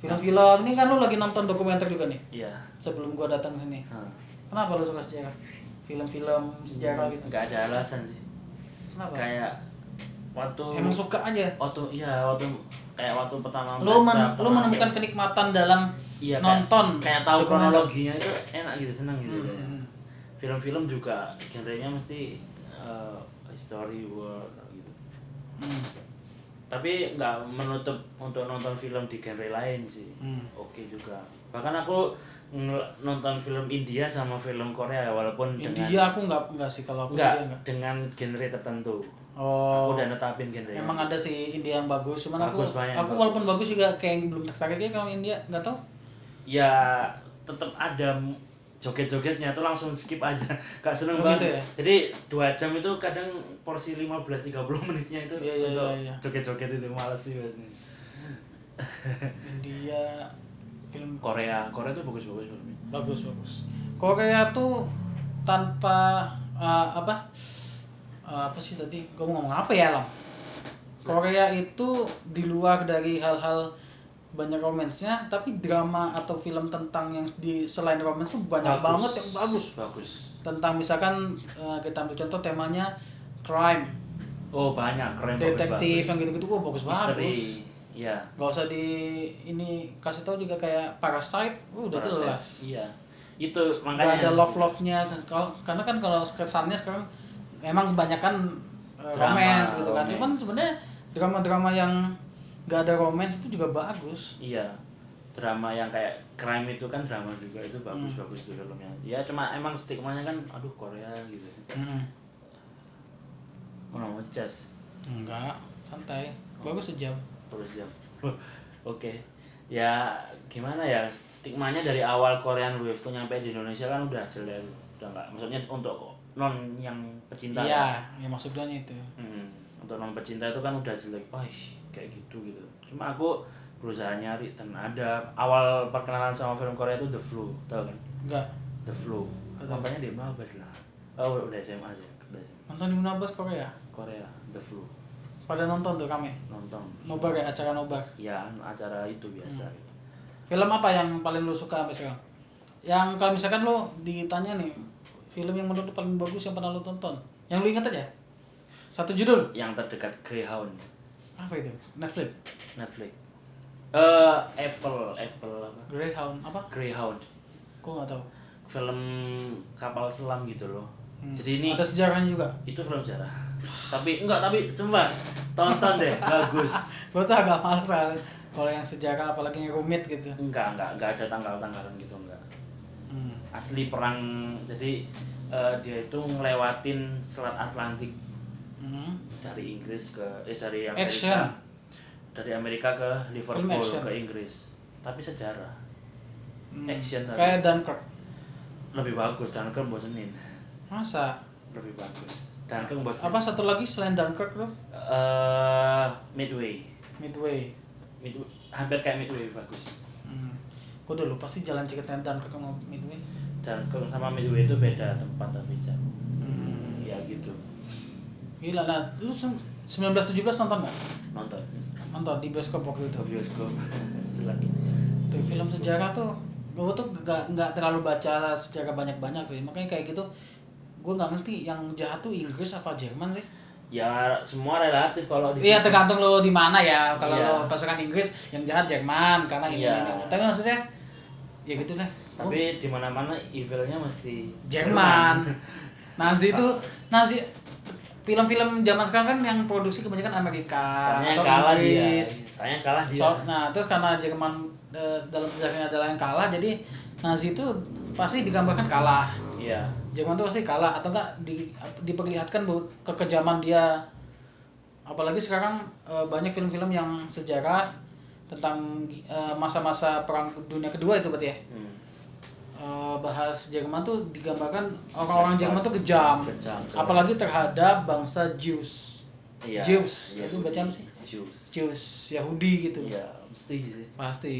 Film-film ini kan lu lagi nonton dokumenter juga nih Iya. sebelum gua datang sini. Hah. Kenapa lu suka sejarah? Film-film sejarah gitu. Nggak ada alasan sih. Kenapa? Kayak waktu Emang suka aja. waktu iya waktu kayak waktu pertama Lu men, lu menemukan kenikmatan dalam iya, kayak- nonton kayak, tahu dokumenter. kronologinya itu enak gitu senang gitu Hmm, kayak. hmm. film-film juga genrenya mesti uh, history war gitu Hmm. tapi nggak menutup untuk nonton film di genre lain sih Hmm. oke juga bahkan aku nonton film India sama film Korea walaupun dengan India aku nggak nggak sih kalau aku nggak. dengan genre tertentu Oh. aku udah netapin genre Emang ada sih India yang bagus, cuman Bagus, aku banyak aku bagus. walaupun bagus juga kayak yang belum tertarik ya kalau India nggak tahu. ya tetap ada joget-jogetnya tuh langsung skip aja (laughs) gak seneng Oh, banget gitu ya? jadi dua jam itu kadang porsi 15-30 (laughs) menitnya itu Iya, iya, untuk iya, iya. joget-joget itu males sih biasanya. (laughs) India film Korea Korea tuh bagus-bagus filmnya bagus bagus. Korea tuh tanpa uh, apa uh, apa sih tadi? Gue mau ngomong apa ya Lam? Korea itu di luar dari hal-hal banyak romansnya tapi drama atau film tentang yang di selain romance tuh banyak Bagus. banget yang bagus bagus tentang misalkan eh, kita ambil contoh temanya crime oh banyak keren detektif yang gitu-gitu wah bagus bagus misteri iya Gak usah di ini kasih tahu juga kayak Parasite, uh, udah Parasite. jelas. iya itu Gak makanya ada love love nya kalau karena kan kalau kesannya sekarang memang kebanyakan uh, romance gitu kan. romance. Cuman sebenarnya drama-drama yang gak ada romance itu juga bagus. iya drama yang kayak crime itu kan drama juga itu bagus Hmm. bagus tuh filmnya ya cuma emang stigmanya kan aduh Korea gitu Mm. oh no just Enggak, santai. Bagus sejam. terus jam (laughs) oke ya gimana ya stigmanya dari awal Korean Wave tuh nyampe di Indonesia kan udah jelek udah nggak maksudnya untuk non yang pecinta Iya, ya maksudnya itu. Hmm, untuk non pecinta itu kan udah jelek wah kayak gitu gitu cuma aku berusaha nyari dan ada awal perkenalan sama film Korea itu The Flu tau kan Enggak. The Flu makanya dia mabes lah oh udah SMA aja udah SMA. Nonton di Munabas Korea. Korea The Flu Pada nonton tuh kami. nonton Nobar ya, acara nobar. ya acara itu biasa Hmm. gitu. Film apa yang paling lu suka sampai sekarang? Yang kalau misalkan lu ditanya nih, film yang menurut lu paling bagus yang pernah lu tonton? Yang lu ingat aja? Satu judul. yang terdekat Greyhound Apa itu? Netflix. Netflix eh Apple Apple apa Greyhound apa? Greyhound Gua nggak tahu. film kapal selam gitu loh Hmm. jadi ini Ada sejarahnya juga. itu film sejarah tapi enggak tapi sumpah tonton deh (laughs) bagus Gua tuh agak males kan kalau yang sejarah apalagi yang rumit gitu. enggak enggak enggak ada tanggal-tanggalan gitu. Asli perang jadi eh, dia itu ngelewatin selat Atlantik Hmm. dari Inggris ke eh dari Amerika Action. dari Amerika ke Liverpool ke Inggris tapi sejarah Hmm. Action tadi. Kayak Dunkirk. lebih bagus dan kan bosenin Masa? lebih bagus dan kan bosenin Apa satu lagi selain Dunkirk tuh? eh Midway Midway. Midway hampir kayak Midway bagus Hmm. Gua udah lupa sih jalan Dunkirk sama Midway. Dan sama Midway itu beda tempat tapi jauh Hmm. ya gitu Gila, nah lu se- 1917 nonton nggak? nonton Nonton di bioskop waktu itu. ke bioskop (laughs) jelas Tuh film sejarah tuh, gue tuh gak, nggak terlalu baca sejarah banyak-banyak sih. Makanya kayak gitu, gue nggak ngerti yang jahat tuh Inggris apa Jerman sih. ya semua relatif kalau di Iya tergantung lo di mana ya. Kalau Iya. lo pasukan Inggris, yang jahat Jerman karena ini Iya. ini. Tapi maksudnya, ya gitu lah. Oh, tapi di mana mana evilnya mesti Jerman. (laughs) Nazi itu Nazi film-film zaman sekarang kan yang produksi kebanyakan Amerika Soalnya atau kalah Inggris. saya kalah dia. So- nah terus karena Jerman eh, dalam sejarahnya adalah yang kalah jadi Nazi itu pasti digambarkan kalah. Iya. Jerman tuh pasti kalah atau enggak di, diperlihatkan kekejaman dia. Apalagi sekarang eh, banyak film-film yang sejarah tentang eh, masa-masa perang dunia kedua itu berarti ya. Hmm. Eh, bahas Jerman tuh digambarkan orang-orang Jerman tuh kejam. Apalagi terhadap bangsa Jews. Iya Jews. Iya, itu baca apa sih? Jews. Jews Yahudi gitu. Iya mesti sih. Pasti.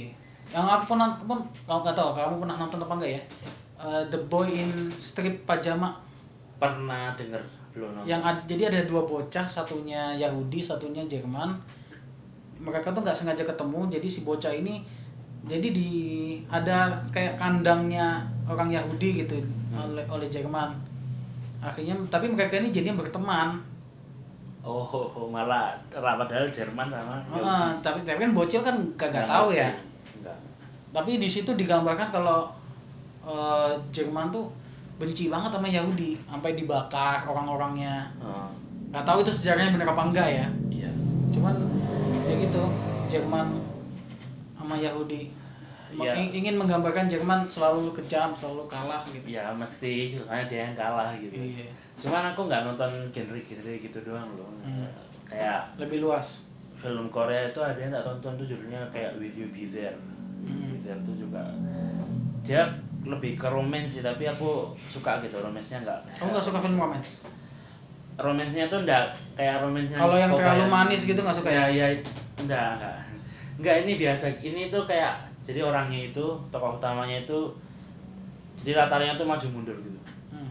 Yang aku pernah pun kamu nggak tahu kamu pernah nonton apa enggak ya? Eh, The Boy in Strip Pajama. pernah denger belum nonton. Yang ad- jadi ada dua bocah, satunya Yahudi, satunya Jerman. Mereka tuh nggak sengaja ketemu, jadi si bocah ini jadi di ada kayak kandangnya orang Yahudi gitu oleh oleh Jerman. Akhirnya tapi mereka ini jadinya berteman. oh, oh, oh, malah padahal Jerman sama Heeh, tapi tapi kan bocil kan kagak Nggak tahu ya. Nggak. tapi di situ digambarkan kalau eh, Jerman tuh benci banget sama Yahudi sampai dibakar orang-orangnya Oh, nggak tahu itu sejarahnya bener apa enggak ya iya cuman ya gitu Jerman sama Yahudi. Iya. ing- ingin menggambarkan Jerman selalu kejam selalu kalah gitu. Ya mesti soalnya dia yang kalah gitu. Iya. cuman aku nggak nonton genre-genre gitu doang loh. Hmm. kayak lebih luas. film Korea itu ada yang tak tonton tuh judulnya kayak Will You Be There. Hmm. Be There tuh juga dia lebih ke romance sih tapi aku suka gitu romansnya nggak. Kamu nggak suka film romance? Romansnya tuh enggak kayak romansnya kalau yang terlalu manis gitu nggak suka ya? Ya ya enggak enggak enggak ini biasa ini tuh kayak jadi orangnya itu tokoh utamanya itu jadi latarnya tuh maju mundur gitu Hmm.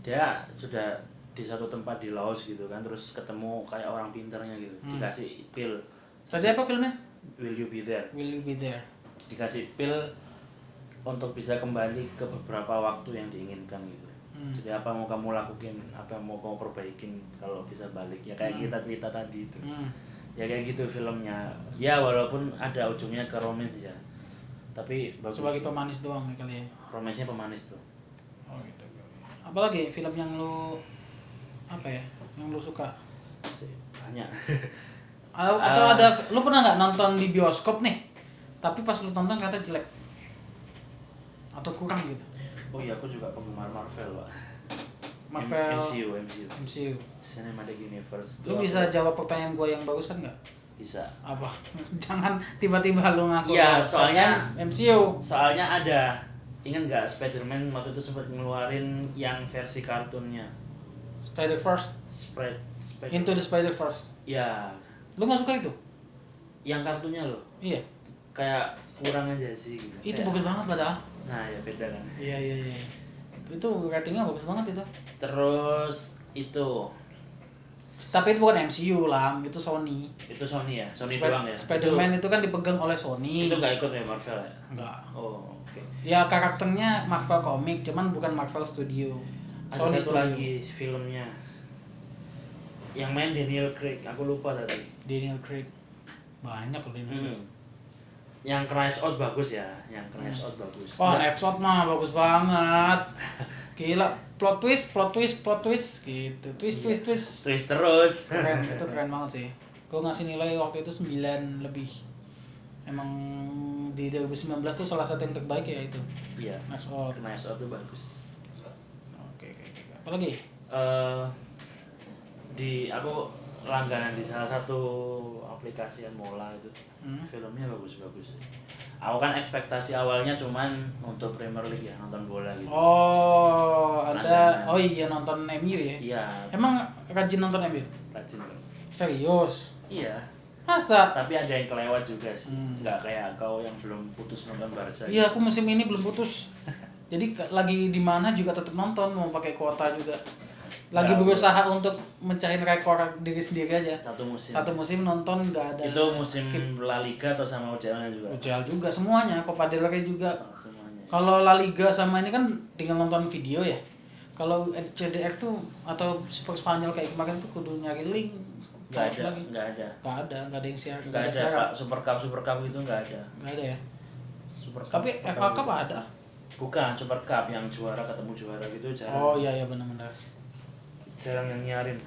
dia sudah di satu tempat di Laos gitu kan terus ketemu kayak orang pinternya gitu Hmm. dikasih pil tadi apa filmnya will you be there Will you be there? dikasih pil untuk bisa kembali ke beberapa waktu yang diinginkan gitu Hmm. jadi apa mau kamu lakukan apa yang mau kamu perbaikin kalau bisa balik ya kayak kita cerita tadi itu Hmm. Ya kayak gitu filmnya ya walaupun ada ujungnya ke romance ya tapi bagus Sebagai pemanis doang ya kali ya. romansnya pemanis tuh Oh gitu. Apalagi film yang lu apa ya? Yang lu suka? banyak (laughs) Atau, atau Ah. ada lu pernah nggak nonton di bioskop nih? Tapi pas lu tonton kata jelek. Atau kurang gitu. oh iya aku juga penggemar Marvel pak Marvel MCU MCU MCU. Cinematic Universe Lu bisa aku- jawab pertanyaan gua yang barusan nggak? bisa Apa? (laughs) Jangan tiba-tiba lu ngaku. Iya, lu soalnya- kan MCU. soalnya ada ingat nggak Spider-Man waktu itu sempat ngeluarin yang versi kartunnya Spider Verse. spread Spider Into the Spider Verse. ya Lu nggak suka itu? yang kartunya loh Iya. kayak kurang aja sih gitu. Itu Kayak- bagus banget padahal. nah ya beda kan Iya iya iya. Itu ratingnya bagus banget itu. terus itu Tapi itu bukan MCU lah, itu Sony. itu Sony ya Sony Spi- doang ya Spider-Man itu, kan dipegang oleh Sony. itu, itu nggak ikut ya Marvel ya Enggak. oh oke Ya karakternya Marvel Comic, cuman bukan Marvel Studio. ada Sony satu Studio. lagi filmnya yang main Daniel Craig aku lupa tadi Daniel Craig. Banyak loh Daniel. Hmm. Yang Knives Out bagus ya yang Knives Out bagus Nggak- Knives Out mah bagus banget. (laughs) Gila, plot twist, plot twist, plot twist gitu. Twist, twist, twist. twist terus Keren, (laughs) itu keren banget sih. Gue ngasih nilai waktu itu 9 lebih. Emang di 2019 tuh salah satu yang terbaik ya itu. iya Knives Out. Knives Out tuh bagus Oke, oke, oke. Apalagi? eh di aku langganan di salah satu aplikasi yang mola itu Hmm. filmnya bagus-bagus aku kan ekspektasi awalnya cuman untuk Premier League ya nonton bola gitu Oh, ada. Langganan. Oh iya nonton MU ya. iya Emang rajin nonton MU? rajin. Serius? iya Masa? tapi ada yang kelewat juga sih Hmm. nggak kayak kau yang belum putus nonton Barca Iya, aku musim ini belum putus. Jadi lagi di mana juga tetap nonton, mau pakai kuota juga. Lagi Ya, berusaha untuk mencahin rekor diri sendiri aja. satu musim Satu musim nonton nggak ada. itu musim skip. La Liga atau sama UCL-nya juga UCL juga semuanya, Copa del Rey juga. Oh, semuanya Kalau La Liga sama ini kan tinggal nonton video ya. Kalau CDR tuh atau Super Spanyol kayak kemarin tuh kudu nyari link. nggak ada nggak ada Nggak ada, nggak ada yang share, nggak ada. Pak. Super Cup Super Cup itu nggak ada Nggak ada ya. Super Cup, Tapi Super FA Cup ada. bukan Super Cup yang juara ketemu juara gitu jarang Oh iya iya benar-benar. Jarang yang nyiarin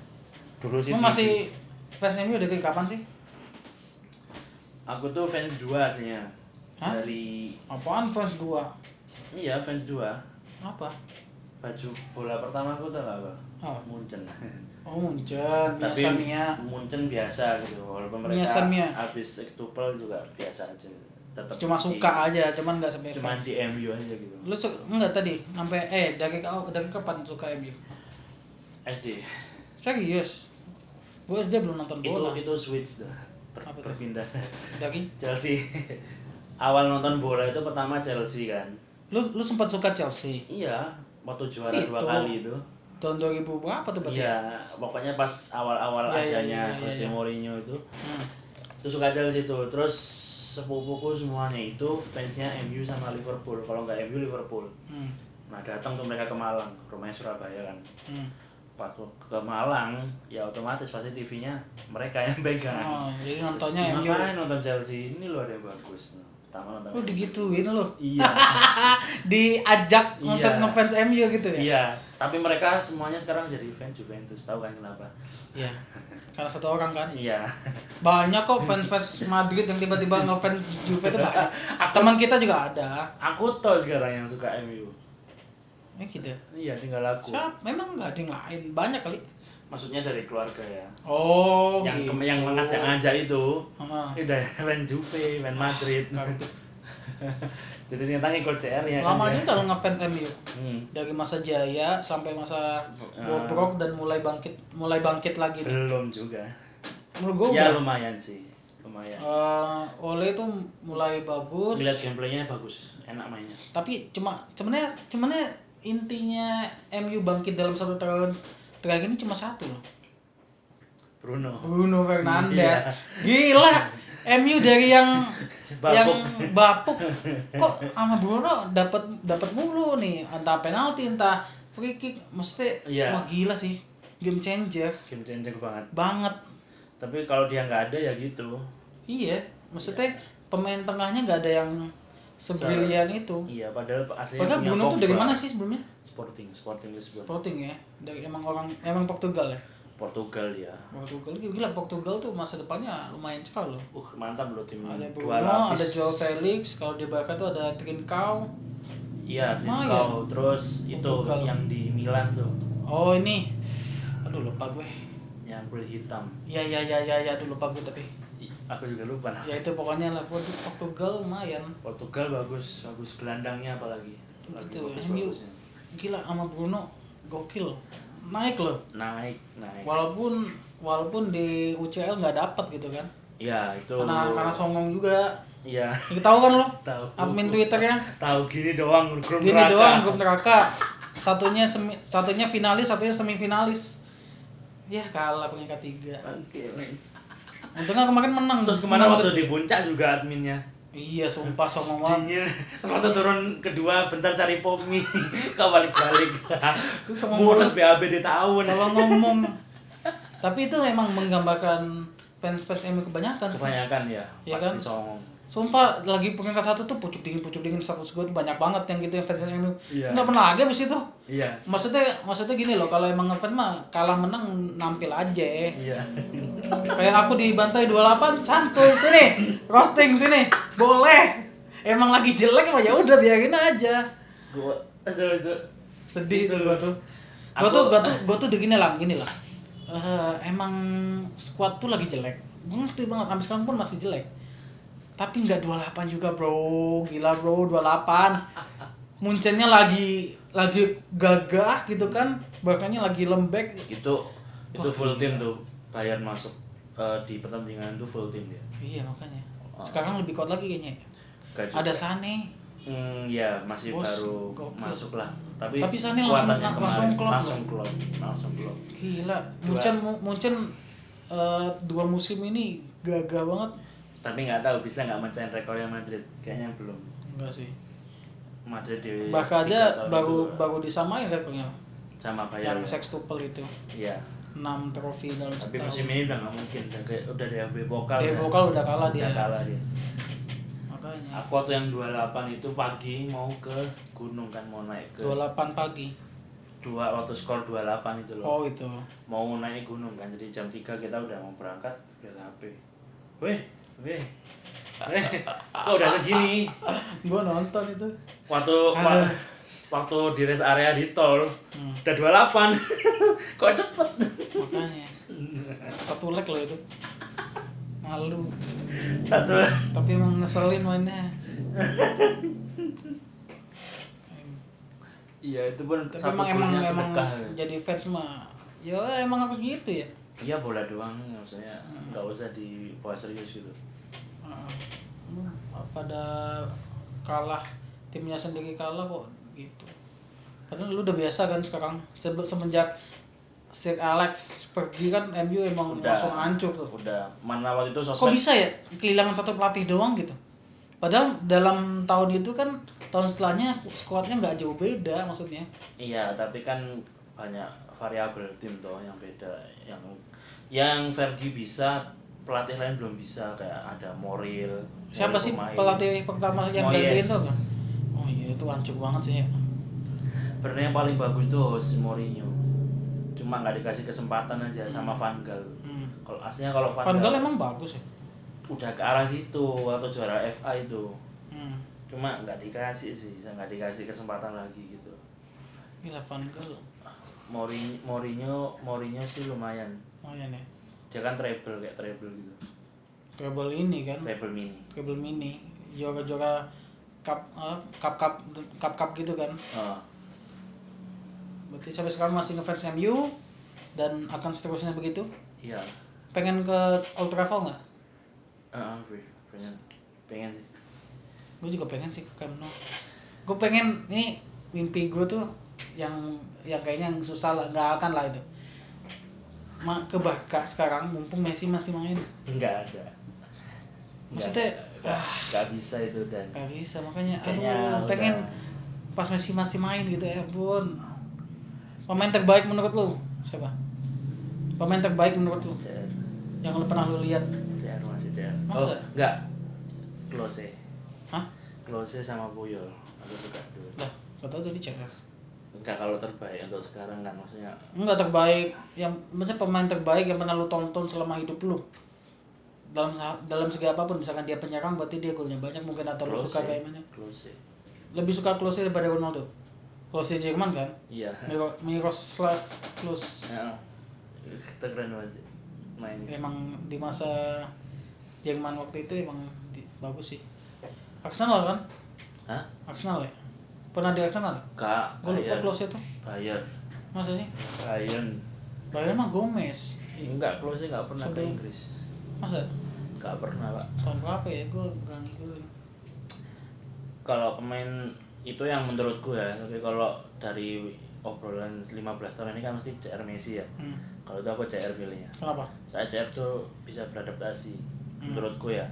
dulu sih Lu masih fans MU dari kapan sih? aku tuh fans dua aslinya Hah? dari Apaan fans dua? iya fans dua Apa? baju bola pertama aku tuh apa (laughs) Oh. Munchen Oh Munchen, tapi Mia Mia. Munchen biasa gitu walaupun mereka Mia. habis sextuple juga biasa aja tetap Cuma di- suka aja, cuman nggak sampai cuma fans. di MU aja gitu Lu enggak tadi sampai eh dari kau dari kapan suka MU? SD Serius? Gue SD belum nonton itu bola. itu switch tuh ber- Apa tuh? berpindah Dari Chelsea awal nonton bola itu pertama Chelsea kan lu lu sempat suka Chelsea iya waktu juara Itu. dua kali itu tahun 2000 berapa tuh berarti? iya pokoknya pas awal-awal iya, adanya iya, iya, Jose iya. Mourinho itu Hmm. itu suka Chelsea itu terus sepupuku semuanya itu fansnya MU sama Liverpool kalau nggak MU Liverpool Hmm. nah datang tuh mereka ke Malang rumahnya Surabaya kan Hmm. Pas ke Malang ya otomatis pasti TV-nya mereka yang pegang Oh, jadi nontonnya Terus, ngapain nonton Chelsea ini loh ada yang bagus pertama nonton Lu digituin lu. iya (laughs) Diajak Iya. untuk ngefans MU gitu ya? iya tapi mereka semuanya sekarang jadi fans Juventus tahu kan kenapa Iya. Karena satu orang kan. iya Banyak kok fans-fans Madrid yang tiba-tiba ngefans Juve itu banyak. (laughs) Teman kita juga ada. aku tahu sekarang yang suka MU Ya gitu. iya tinggal aku Siap, memang nggak ada yang lain. Banyak kali. maksudnya dari keluarga ya Oh, yang gitu. yang mengajak-ngajak itu Heeh. itu dari (laughs) Juve fans Madrid Ngerti. (laughs) jadi ternyata ngikut CR ya Lama kan, juga kalau ngefans MU. Hmm. Dari masa jaya sampai masa Ah. bobrok dan mulai bangkit mulai bangkit lagi. nih. belum juga Menurut gue ya udah. lumayan sih lumayan Eh, Ole itu mulai bagus. lihat gameplaynya bagus enak mainnya tapi cuma sebenarnya sebenarnya intinya MU bangkit dalam satu tahun terakhir ini cuma satu loh. Bruno. Bruno Fernandes. Iya. gila MU dari yang Bapuk. yang bapuk. Kok sama Bruno dapat dapat mulu nih? Entah penalti entah free kick. Mesti Iya. wah gila sih. Game changer. Game changer banget. Banget. Tapi kalau dia nggak ada ya gitu. Iya. Maksudnya pemain tengahnya nggak ada yang sebrilian itu. iya padahal aslinya padahal Bruno tuh dari mana sih sebelumnya? Sporting Sporting Lisbon. Sporting ya? Dari emang orang emang Portugal ya? Portugal dia Portugal gila Portugal tuh masa depannya lumayan sekali loh. Uh mantap loh tim ada Bruno ada Joao Felix kalau di Barca tuh ada Trincao. Iya Lumayan. Trincao terus itu Portugal. yang di Milan tuh. Oh ini. Aduh lupa gue. Yang kulit hitam. Ya ya ya ya ya aduh lupa gue tapi aku juga lupa nah ya itu pokoknya lah. Port- Portugal lumayan. Portugal bagus bagus gelandangnya apalagi. Lagi Itu, MU. gila sama Bruno gokil. Naik loh. Naik naik. Walaupun walaupun di UCL nggak dapat gitu kan. Ya itu. Karena karena songong juga. Iya. Kita tahu kan lo? (laughs) Tahu. Admin twitternya? Tahu gini doang grup gini neraka. doang grup neraka. Satunya semi, satunya finalis satunya semifinalis. Ya kalah peringkat tiga untungnya kemarin menang. Terus ke mana waktu di puncak juga adminnya. Iya sumpah songong banget. Terus waktu turun kedua bentar cari pomi. (laughs) Kau balik balik Terus sama bonus BAB di tahun. Kalau ngomong. Tapi itu emang menggambarkan fans-fans MU kebanyakan sih. kebanyakan ya. Iya pasti kan? songong Sumpah lagi peringkat satu tuh pucuk dingin pucuk dingin status gue tuh banyak banget yang gitu yang fans MU. Iya. Nggak pernah lagi abis itu. iya Maksudnya maksudnya gini loh kalau emang ngefans mah kalah menang nampil aja. iya Kayak aku dibantai 28 santuy sini. Roasting sini. Boleh. Emang lagi jelek mah ya udah biarin aja. gua itu itu Sedih Itu. tuh gua tuh. Gua Aku- tuh gua tuh gua tuh begini lah, gini lah. Eh, emang squad tuh lagi jelek. Gue ngerti banget, sampai sekarang pun masih jelek. Tapi nggak 28 juga bro, gila bro 28. Muncennya lagi lagi gagah gitu kan, bahkannya lagi lembek. itu itu full tim tuh Bayern masuk eh, di pertandingan itu full tim dia Iya makanya. Sekarang lebih kuat lagi kayaknya. Gaji. Ada Sane. Hmm, ya masih Bos, baru gokil. masuk lah. Tapi, Tapi Sané langsung- langsung klop langsung klop, langsung klop. Gila, Munchen Munchen eh, dua musim ini gagah banget. Tapi nggak tahu bisa nggak mencain rekornya Madrid. Kayaknya belum. Enggak sih. Madrid di Bahkan tiga aja baru itu baru disamain rekornya sama Bayern. yang sextuple itu. Iya. 6 trofi dalam Tapi setahun. musim ini udah nggak mungkin. Udah, kayak- udah DFB vokal. Dia vokal udah kalah Udah dia. kalah dia. Makanya. Aku waktu yang 28 itu pagi mau ke gunung kan mau naik ke 28 pagi. dua waktu skor 28 itu loh. Oh itu. mau naik gunung kan jadi jam 3 kita udah mau berangkat lihat HP weh weh weh kok udah segini Gua nonton itu. waktu wa- waktu di rest area di tol Hmm. udah 28 (laughs) kok cepet Makanya. Satu leg loh itu. Malu. satu Tapi emang ngeselin mainnya. iya itu pun Tapi satu emang emang golnya emang sedekah jadi fans mah ya emang harus gitu ya. iya bola doang maksudnya Hmm. nggak usah dibawa serius gitu. Hmm, pada kalah timnya sendiri kalah kok gitu. Padahal lu udah biasa kan sekarang Se- semenjak Sir Alex pergi kan MU emang Udah. langsung hancur tuh. udah mana waktu itu Kok sosmed bisa ya kehilangan satu pelatih doang gitu? Padahal dalam tahun itu kan tahun setelahnya skuadnya nggak jauh beda maksudnya. Iya, tapi kan banyak variabel tim toh yang beda. Yang yang Fergie bisa, pelatih lain belum bisa kayak ada Moril. Siapa Moril sih pemain. pelatih pertama yang Moyes. gantiin tuh kan? Oh iya itu hancur banget sih ya. Sebenarnya yang paling bagus tuh Jose Mourinho. Cuma nggak dikasih kesempatan aja sama Van Gaal. Hmm. Kalau aslinya kalau Van, Van Gaal emang bagus ya. udah ke arah situ atau juara FA itu. Hmm. Cuma nggak dikasih sih, nggak dikasih kesempatan lagi gitu. Gila Van Gaal. Mourinho, Mourinho, Mourinho sih lumayan. Oh iya nih. Dia kan treble kayak treble gitu. Treble ini kan. Treble mini. Treble mini. Juara-juara cup eh, cup cup cup cup gitu kan. Oh, Berarti sampai sekarang masih ngefans MU dan akan seterusnya begitu. iya. Pengen ke Old Trafford nggak? Gue pengen pengen sih. gue juga pengen sih ke Camp Nou gue pengen ini mimpi gue tuh yang yang kayaknya yang susah lah nggak akan lah itu Ma, ke Barca sekarang mumpung Messi masih main? Enggak ada. Maksudnya nggak nggak bisa itu dan. Nggak bisa makanya aduh pengen udah- pas Messi masih main gitu ya bun pemain terbaik menurut lu siapa? Pemain terbaik menurut lu CR yang lu pernah lu lihat? CR masih CR Masa? oh enggak close hah? Close sama Puyol. Aku suka dulu lah gak tau tadi CR enggak kalau terbaik untuk sekarang kan maksudnya? Enggak terbaik. Yang maksudnya pemain terbaik yang pernah lu tonton selama hidup lu. Dalam dalam segi apa pun misalkan dia penyerang berarti dia golnya banyak mungkin atau lu suka kayak mana close lebih suka Klose daripada Ronaldo. Klose Jerman kan? Iya. Miro- Miroslav Klose. Ya, keren banget sih main. Emang di masa Jerman waktu itu emang di- bagus sih. Arsenal kan? Hah? Arsenal ya pernah di Arsenal Kak, gue lupa. Klose itu Bayern. masa sih Bayern. Bayern mah Gomez Enggak, close enggak pernah ke Sebelum- Inggris. masa Enggak pernah, Pak. tahun berapa ya gue gak ngikutin Kalau pemain itu yang menurutku ya, tapi kalau dari obrolan 15 tahun ini kan mesti CR Messi ya. hmm. Kalau itu aku CR pilihnya. kenapa Saya CR tuh bisa beradaptasi Hmm. menurutku ya.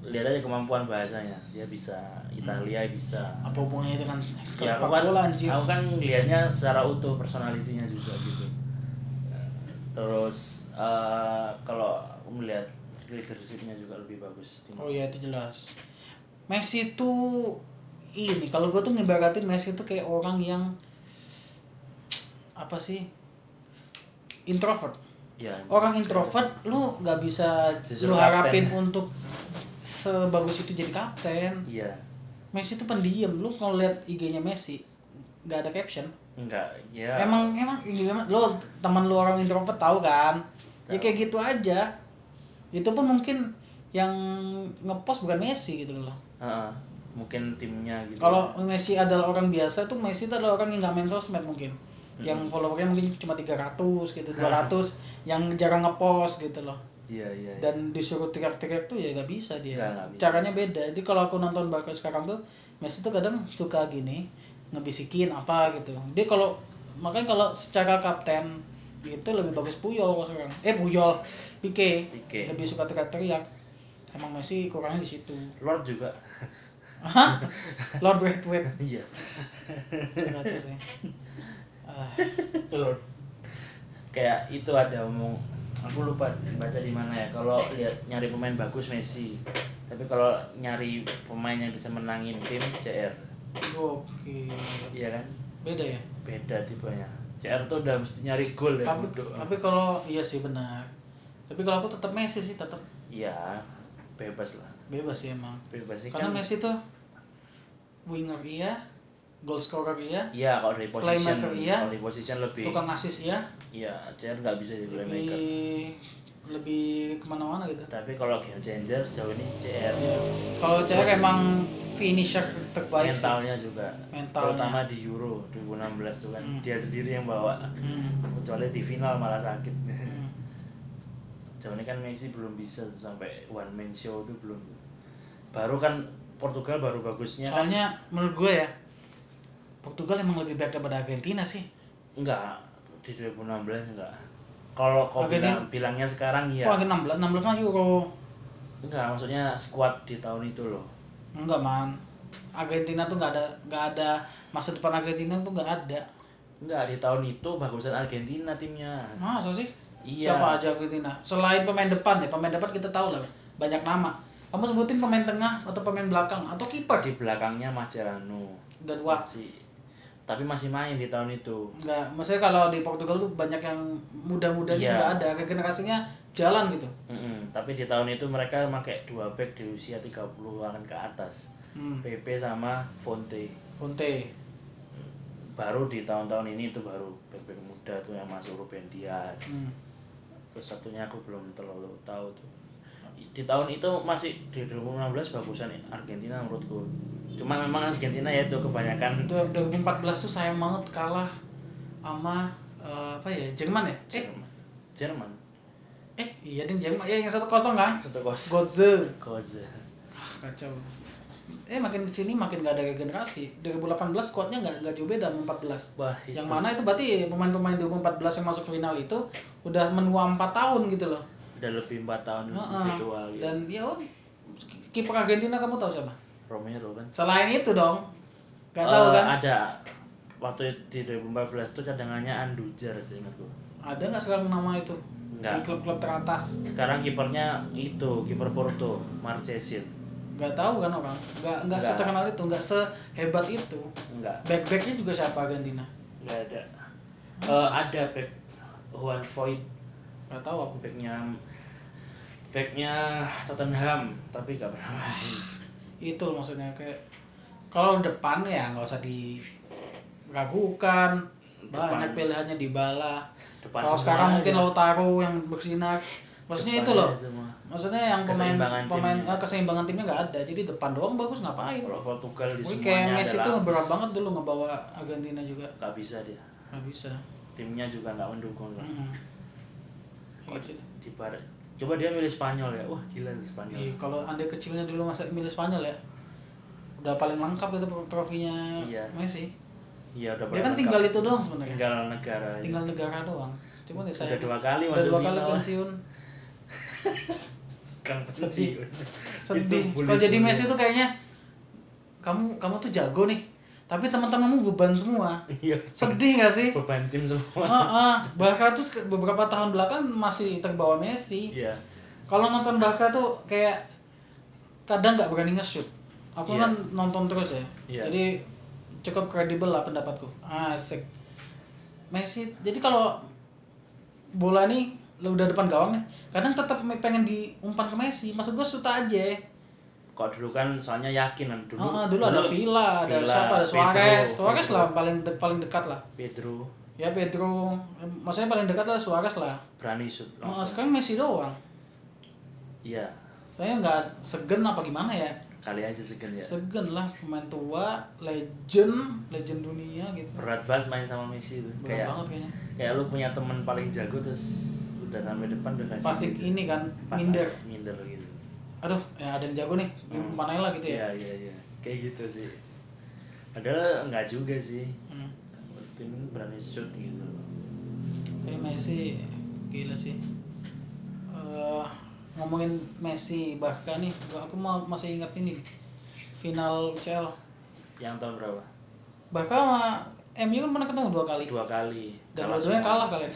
Lihat aja kemampuan bahasanya. Dia bisa Italia bisa. apa hubungannya dengan ya aku kan, bola anjir? aku kan lihatnya secara utuh personalitinya juga gitu. Terus eh, kalau aku melihat leadershipnya juga lebih bagus. Oh iya itu jelas. Messi itu ini kalau gue tuh ngibaratin Messi itu kayak orang yang apa sih? Introvert. Ya orang introvert. lu nggak bisa Disuruh lu harapin kapten. untuk sebagus itu jadi kapten. Iya. Messi itu pendiam. Lu kalau lihat IG-nya Messi nggak ada caption. Enggak ya emang emang gimana? Lu teman lu orang introvert tahu kan? Ya Tahu. kayak gitu aja. Itu pun mungkin yang ngepost bukan Messi gitu loh. Heeh, mungkin timnya gitu. Kalau Messi adalah orang biasa tuh Messi itu adalah orang yang nggak main sosmed mungkin. Yang followernya mungkin cuma 300 gitu (laughs) 200 yang jarang ngepost gitu loh iya iya iya. dan disuruh teriak-teriak tuh ya nggak bisa dia. Nggak, nggak bisa. caranya beda. Jadi kalau aku nonton Barca sekarang tuh Messi tuh kadang suka gini ngebisikin apa gitu. Dia kalau makanya kalau secara kapten itu lebih bagus Puyol kalau sekarang. Eh Puyol Pique, Pique. lebih suka teriak-teriak. Emang Messi kurangnya di situ. Lord juga. Hah? Lord Braithwaite (laughs) iya. Kacau sih. (laughs) Ah, Lord. Kayak itu ada omong aku lupa baca di mana ya. Kalau lihat nyari pemain bagus Messi. Tapi kalau nyari pemain yang bisa menangin tim CR Oke. Iya kan? Beda ya? Beda tipenya. CR tuh udah mesti nyari gol ya tapi tapi kalau iya sih benar. Tapi kalau aku tetap Messi sih tetap iya bebas lah. Bebas sih emang. Bebas sih karena kan. Messi tuh winger iya goal scorer iya iya kalau dari position Playmaker iya. kalau di position lebih tukang asis iya. Iya CR nggak bisa jadi playmaker. Lebih lebih ke mana-mana gitu. Tapi kalau game changer sejauh ini CR Iya. kalau cewek emang finisher terbaik sih. Mentalnya juga. Mentalnya. terutama di Euro 2016 tuh kan. Hmm. dia sendiri yang bawa. Hmm. kecuali di final malah sakit. Hmm. ini kan Messi belum bisa tuh sampai one man show tuh belum. Baru kan Portugal baru bagusnya kan. Soalnya menurut gue ya Portugal emang lebih baik daripada Argentina sih. Enggak di 2016 enggak. Kalau kau bilang bilangnya sekarang iya. Kok oh, 16 16 kan Euro enggak maksudnya squad di tahun itu loh. Enggak man. Argentina tuh nggak ada nggak ada masa depan Argentina tuh nggak ada. Enggak di tahun itu bagusan Argentina timnya. Masa sih? Iya. siapa aja Argentina? Selain pemain depan ya pemain depan kita tahu lah. Banyak nama. Kamu sebutin pemain tengah atau pemain belakang atau kiper? Di belakangnya Mascherano. Udah tua masih tapi masih main di tahun itu Enggak, maksudnya kalau di Portugal tuh banyak yang muda-mudanya Iya. nggak ada, regenerasinya jalan gitu. Mm-mm, tapi di tahun itu mereka pakai dua back di usia 30-an ke atas. Hmm. PP sama Fonte. Fonte. Baru di tahun-tahun ini itu baru back-back muda tuh yang masuk Ruben Dias. Hmm. Terus satunya aku belum terlalu tahu tuh. Di tahun itu masih di 2016 bagusan Argentina menurutku. Cuma memang Argentina ya itu kebanyakan Itu 2014 tuh sayang banget kalah sama eh, apa ya? Jerman ya? Eh, Jerman. Jerman. eh iya ding Jerman. Ya yang satu kosong kan? Satu kos. Godze. Koze. Kacau. Eh makin ke sini makin gak ada regenerasi. 2018 squadnya nggak nggak jauh beda sama 14. Wah, itu. Yang mana itu berarti pemain-pemain 2014 yang masuk final itu udah menua 4 tahun gitu loh. udah lebih 4 tahun Heeh. lebih tua gitu. Dan ya oh, kiper Argentina kamu tahu siapa Romero kan. Selain itu dong Gak Eh, tahu kan? ada. Waktu di 2014 itu cadangannya Andujar sih ingatku. Ada nggak sekarang nama itu? Di Nggak. klub-klub teratas? Sekarang kipernya itu kiper Porto Marchesin nggak tahu kan orang? Nggak nggak Nggak. seterkenal itu nggak sehebat itu. Enggak back backnya juga siapa Argentina enggak ada. Eh, ada back Juan Voigt nggak tahu aku. Backnya backnya Tottenham tapi gak pernah main itu loh maksudnya kayak kalau depan ya nggak usah diragukan banyak Depan. pilihannya di bala kalau sekarang mungkin Lautaro yang bersinar maksudnya itu loh semua. maksudnya yang pemain Keseimbangan pemain timnya. eh, keseimbangan timnya nggak ada jadi depan doang bagus ngapain kalau Portugal di Wih, kayak Messi lapis. berat banget dulu ngebawa Argentina juga nggak bisa dia nggak bisa timnya juga nggak mendukung kan. Mm-mm. gitu di coba dia milih Spanyol ya wah gila tuh Spanyol Ih, kalau anda kecilnya dulu masa milih Spanyol ya udah paling lengkap itu trofinya Iya. Messi iya udah dia kan tinggal itu doang sebenarnya tinggal negara aja. tinggal negara doang cuma ya saya Udah dua kali udah masuk dua kali pensiun (laughs) Kang Sedih. pensiun. sedih Itu kalau jadi. Messi tuh kayaknya kamu kamu tuh jago nih tapi teman-temanmu beban semua. Iya. Sedih gak sih? Beban tim semua. Heeh, Barca tuh sek- beberapa tahun belakang masih terbawa Messi. Iya. Kalau nonton Barca tuh kayak kadang nggak berani nge-shoot. Aku Iya. kan nonton terus ya. Iya. jadi cukup kredibel lah pendapatku. Asik. Messi jadi kalau bola nih udah depan gawang nih kadang tetap pengen diumpan ke Messi. Maksud gua shoot aja kok dulu kan soalnya yakin kan dulu dulu, dulu ada Villa, ada Villa, siapa, ada Pedro, Suarez, Suarez Pedro. lah paling de- paling dekat lah. Pedro Ya Pedro, maksudnya paling dekat lah Suarez lah. berani shoot Oh, sekarang Messi doang. iya Saya nggak segen apa gimana ya? kali aja segen ya Segen lah pemain tua, legend, legend dunia gitu. berat banget main sama Messi tuh Berat kayak banget kayaknya. kayak lu punya temen paling jago terus udah sampai depan udah kasih Pasti gitu. ini kan Pas minder. minder gitu Aduh, ya ada yang jago nih, Hmm. umpan aja lah gitu iya ya. iya iya kayak gitu sih padahal nggak juga sih Hmm. tim berani shoot gitu Tapi Messi gila sih. Eh, ngomongin Messi bahkan nih, aku mau masih ingat ini final UCL. yang tahun berapa Bahkan sama MU kan pernah ketemu dua kali. dua kali Dan dua-duanya semua. kalah kalian.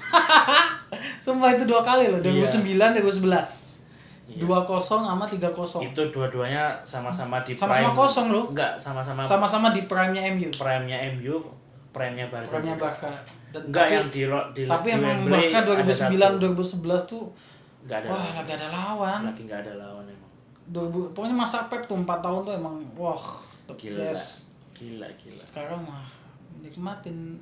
(laughs) Sumpah itu dua kali loh, 2009 2011. Iya. 2-0 sama 3-0. itu dua-duanya sama-sama di Sama-sama prime. kosong loh. enggak sama-sama Sama-sama di prime-nya MU. prime-nya MU prime-nya Barca Prime-nya Barca. Dan enggak tapi, yang di di tapi di emang Barca ada 2009 satu. 2011 tuh enggak ada wah lawan. lagi ada lawan. lagi enggak ada lawan emang 2000, pokoknya masa Pep tuh 4 tahun tuh emang wah the gila best. gila gila Sekarang mah nikmatin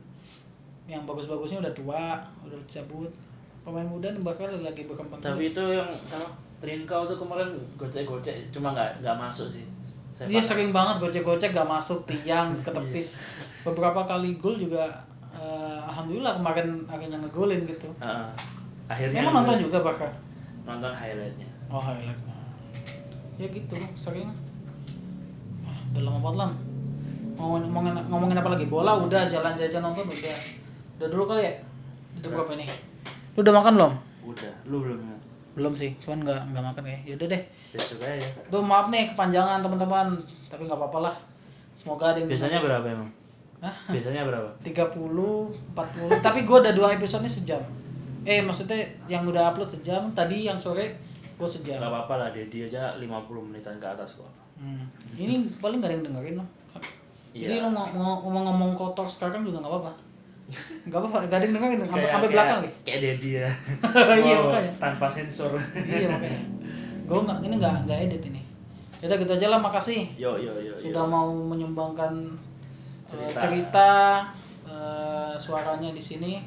yang bagus-bagusnya udah tua, udah cabut. Pemain muda nih bakal lagi berkembang. tapi itu yang sama Trincao tuh kemarin gocek-gocek cuma nggak nggak masuk sih Dia paham. sering banget gocek-gocek gak masuk tiang (laughs) ketepis. Beberapa kali gol juga eh, alhamdulillah kemarin akhirnya ngegolin gitu. Heeh. akhirnya Emang nonton juga bakal? nonton highlightnya Oh highlight. Ya gitu sering. Ah, udah lama banget lah. Ngomongin, ngomongin, ngomongin apa lagi? Bola udah, jalan jajan nonton udah. Udah dulu kali ya? Itu berapa ini? Lu udah makan belum? udah lu belum? Belum sih, cuman nggak nggak makan ya. Yaudah deh. aja Tuh maaf nih kepanjangan teman-teman, tapi nggak apa-apa lah. Semoga ada yang biasanya berapa emang Hah? biasanya berapa 30, 40. Tapi gue ada dua episode nih sejam. Eh maksudnya yang udah upload sejam, tadi yang sore gue sejam. nggak apa-apa lah Dedi aja 50 menitan ke atas kok Hmm. Ini paling gak ada yang dengerin loh. Jadi Iya. lo mau mau- mau ngomong kotor sekarang juga nggak apa-apa. Nggak apa-apa, gak ada yang dengerin sampai Kayak- belakang nih. kayak Dedi ya (laughs) Iya, makanya. tanpa sensor iya makanya. Gue nggak ini nggak nggak edit ini. Yaudah gitu aja lah, makasih yo yo yo yo. sudah mau menyumbangkan eh, Cerita. cerita, eh, suaranya di sini.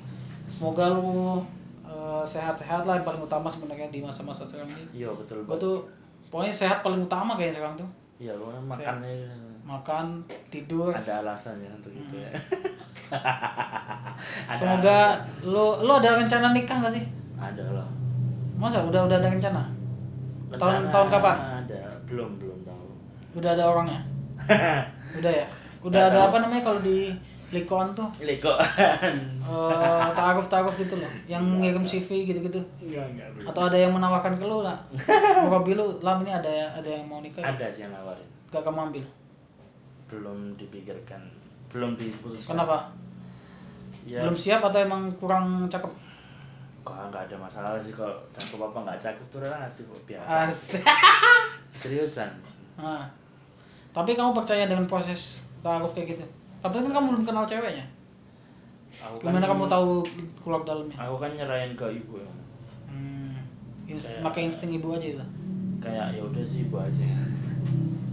Semoga lu eh, sehat-sehat lah yang paling utama sebenarnya di masa-masa sekarang ini. Iya betul. Gue tuh pokoknya sehat paling utama kayaknya sekarang tuh. Iya, makannya Makan, tidur. ada alasannya untuk itu ya. (laughs) (laughs) Ada Semoga lu lu ada rencana nikah gak sih? Ada lah. Masa udah udah ada rencana? Tahun- Rencana tahun kapan? Ada, belum belum tahu. Udah ada orangnya? (laughs) udah ya? Udah Nggak ada tahu. apa namanya kalau di likoan tuh Lego. (laughs) eh taaruf taaruf gitu loh yang ngirim CV gitu gitu Enggak, enggak. belum. atau ada yang menawarkan ke lu lah Robi lu lam ini ada ada yang mau nikah Ada sih yang nawarin. gak kamu ambil Belum dipikirkan. Belum diputuskan. kenapa Ya, belum siap atau emang kurang cakep kok nggak ada masalah sih kok cakep apa nggak cakep tuh relatif biasa. Asik. (laughs) Seriusan. Nah, tapi kamu percaya dengan proses taaruf kayak gitu tapi kan kamu belum kenal ceweknya Aku gimana kan, kamu tahu kulak dalamnya Aku kan nyerahin ke ibu ya. hmm, inst- Kayak- pakai insting ibu aja itu Kayak ya udah sih ibu aja.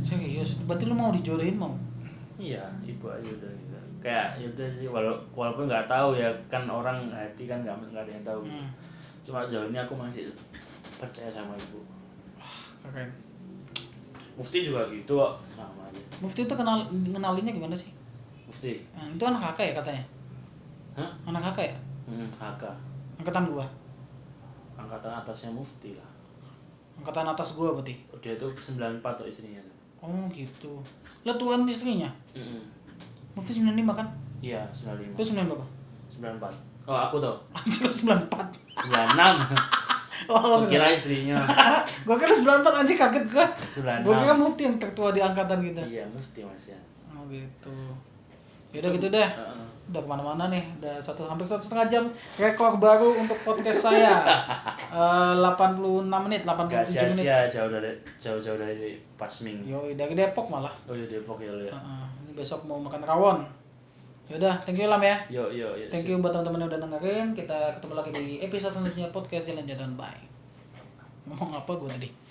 serius berarti lu mau dijodohin mau Iya, ibu aja udah gitu. Kayak ya udah sih walau walaupun nggak tahu ya kan orang hati kan nggak nggak ada yang tahu. Hmm. Cuma jauh ini aku masih percaya sama ibu. keren Mufti juga gitu kok sama aja. Mufti itu kenal ngenalinnya gimana sih Mufti. nah, itu anak kakak ya katanya Hah? anak kakak ya Hmm, kakak. angkatan gua Angkatan atasnya Mufti lah. angkatan atas gua berarti Dia tuh 94 tuh istrinya tuh. oh gitu lah tuan istrinya Mm-mm. Mufti 95 kan Iya, 95. Terus 9 berapa? 94. Oh, aku tuh. Anjir lu 94 96. (laughs) Oh, Aku kira istrinya. (laughs) Gua kira 94 anjir kaget gua 96. Gua kira Mufti yang tertua di angkatan kita Iya, Mufti Mas ya. Oh gitu Yaudah gitu deh Heeh. Udah ke mana-mana nih Udah satu, hampir satu setengah jam Rekor baru untuk podcast saya (laughs) Eh, 86 menit, 87 Gak menit sia-sia jauh dari jauh-jauh dari Pasming. Yoi, dari Depok malah Oh iya Depok ya lu ya. Heeh, Ini besok mau makan rawon Yaudah, thank you Lam ya Yo yo yo. Thank you buat teman-teman yang udah dengerin. Kita ketemu lagi di episode selanjutnya podcast Jalan-Jalan. Bye. Ngomong apa gue tadi?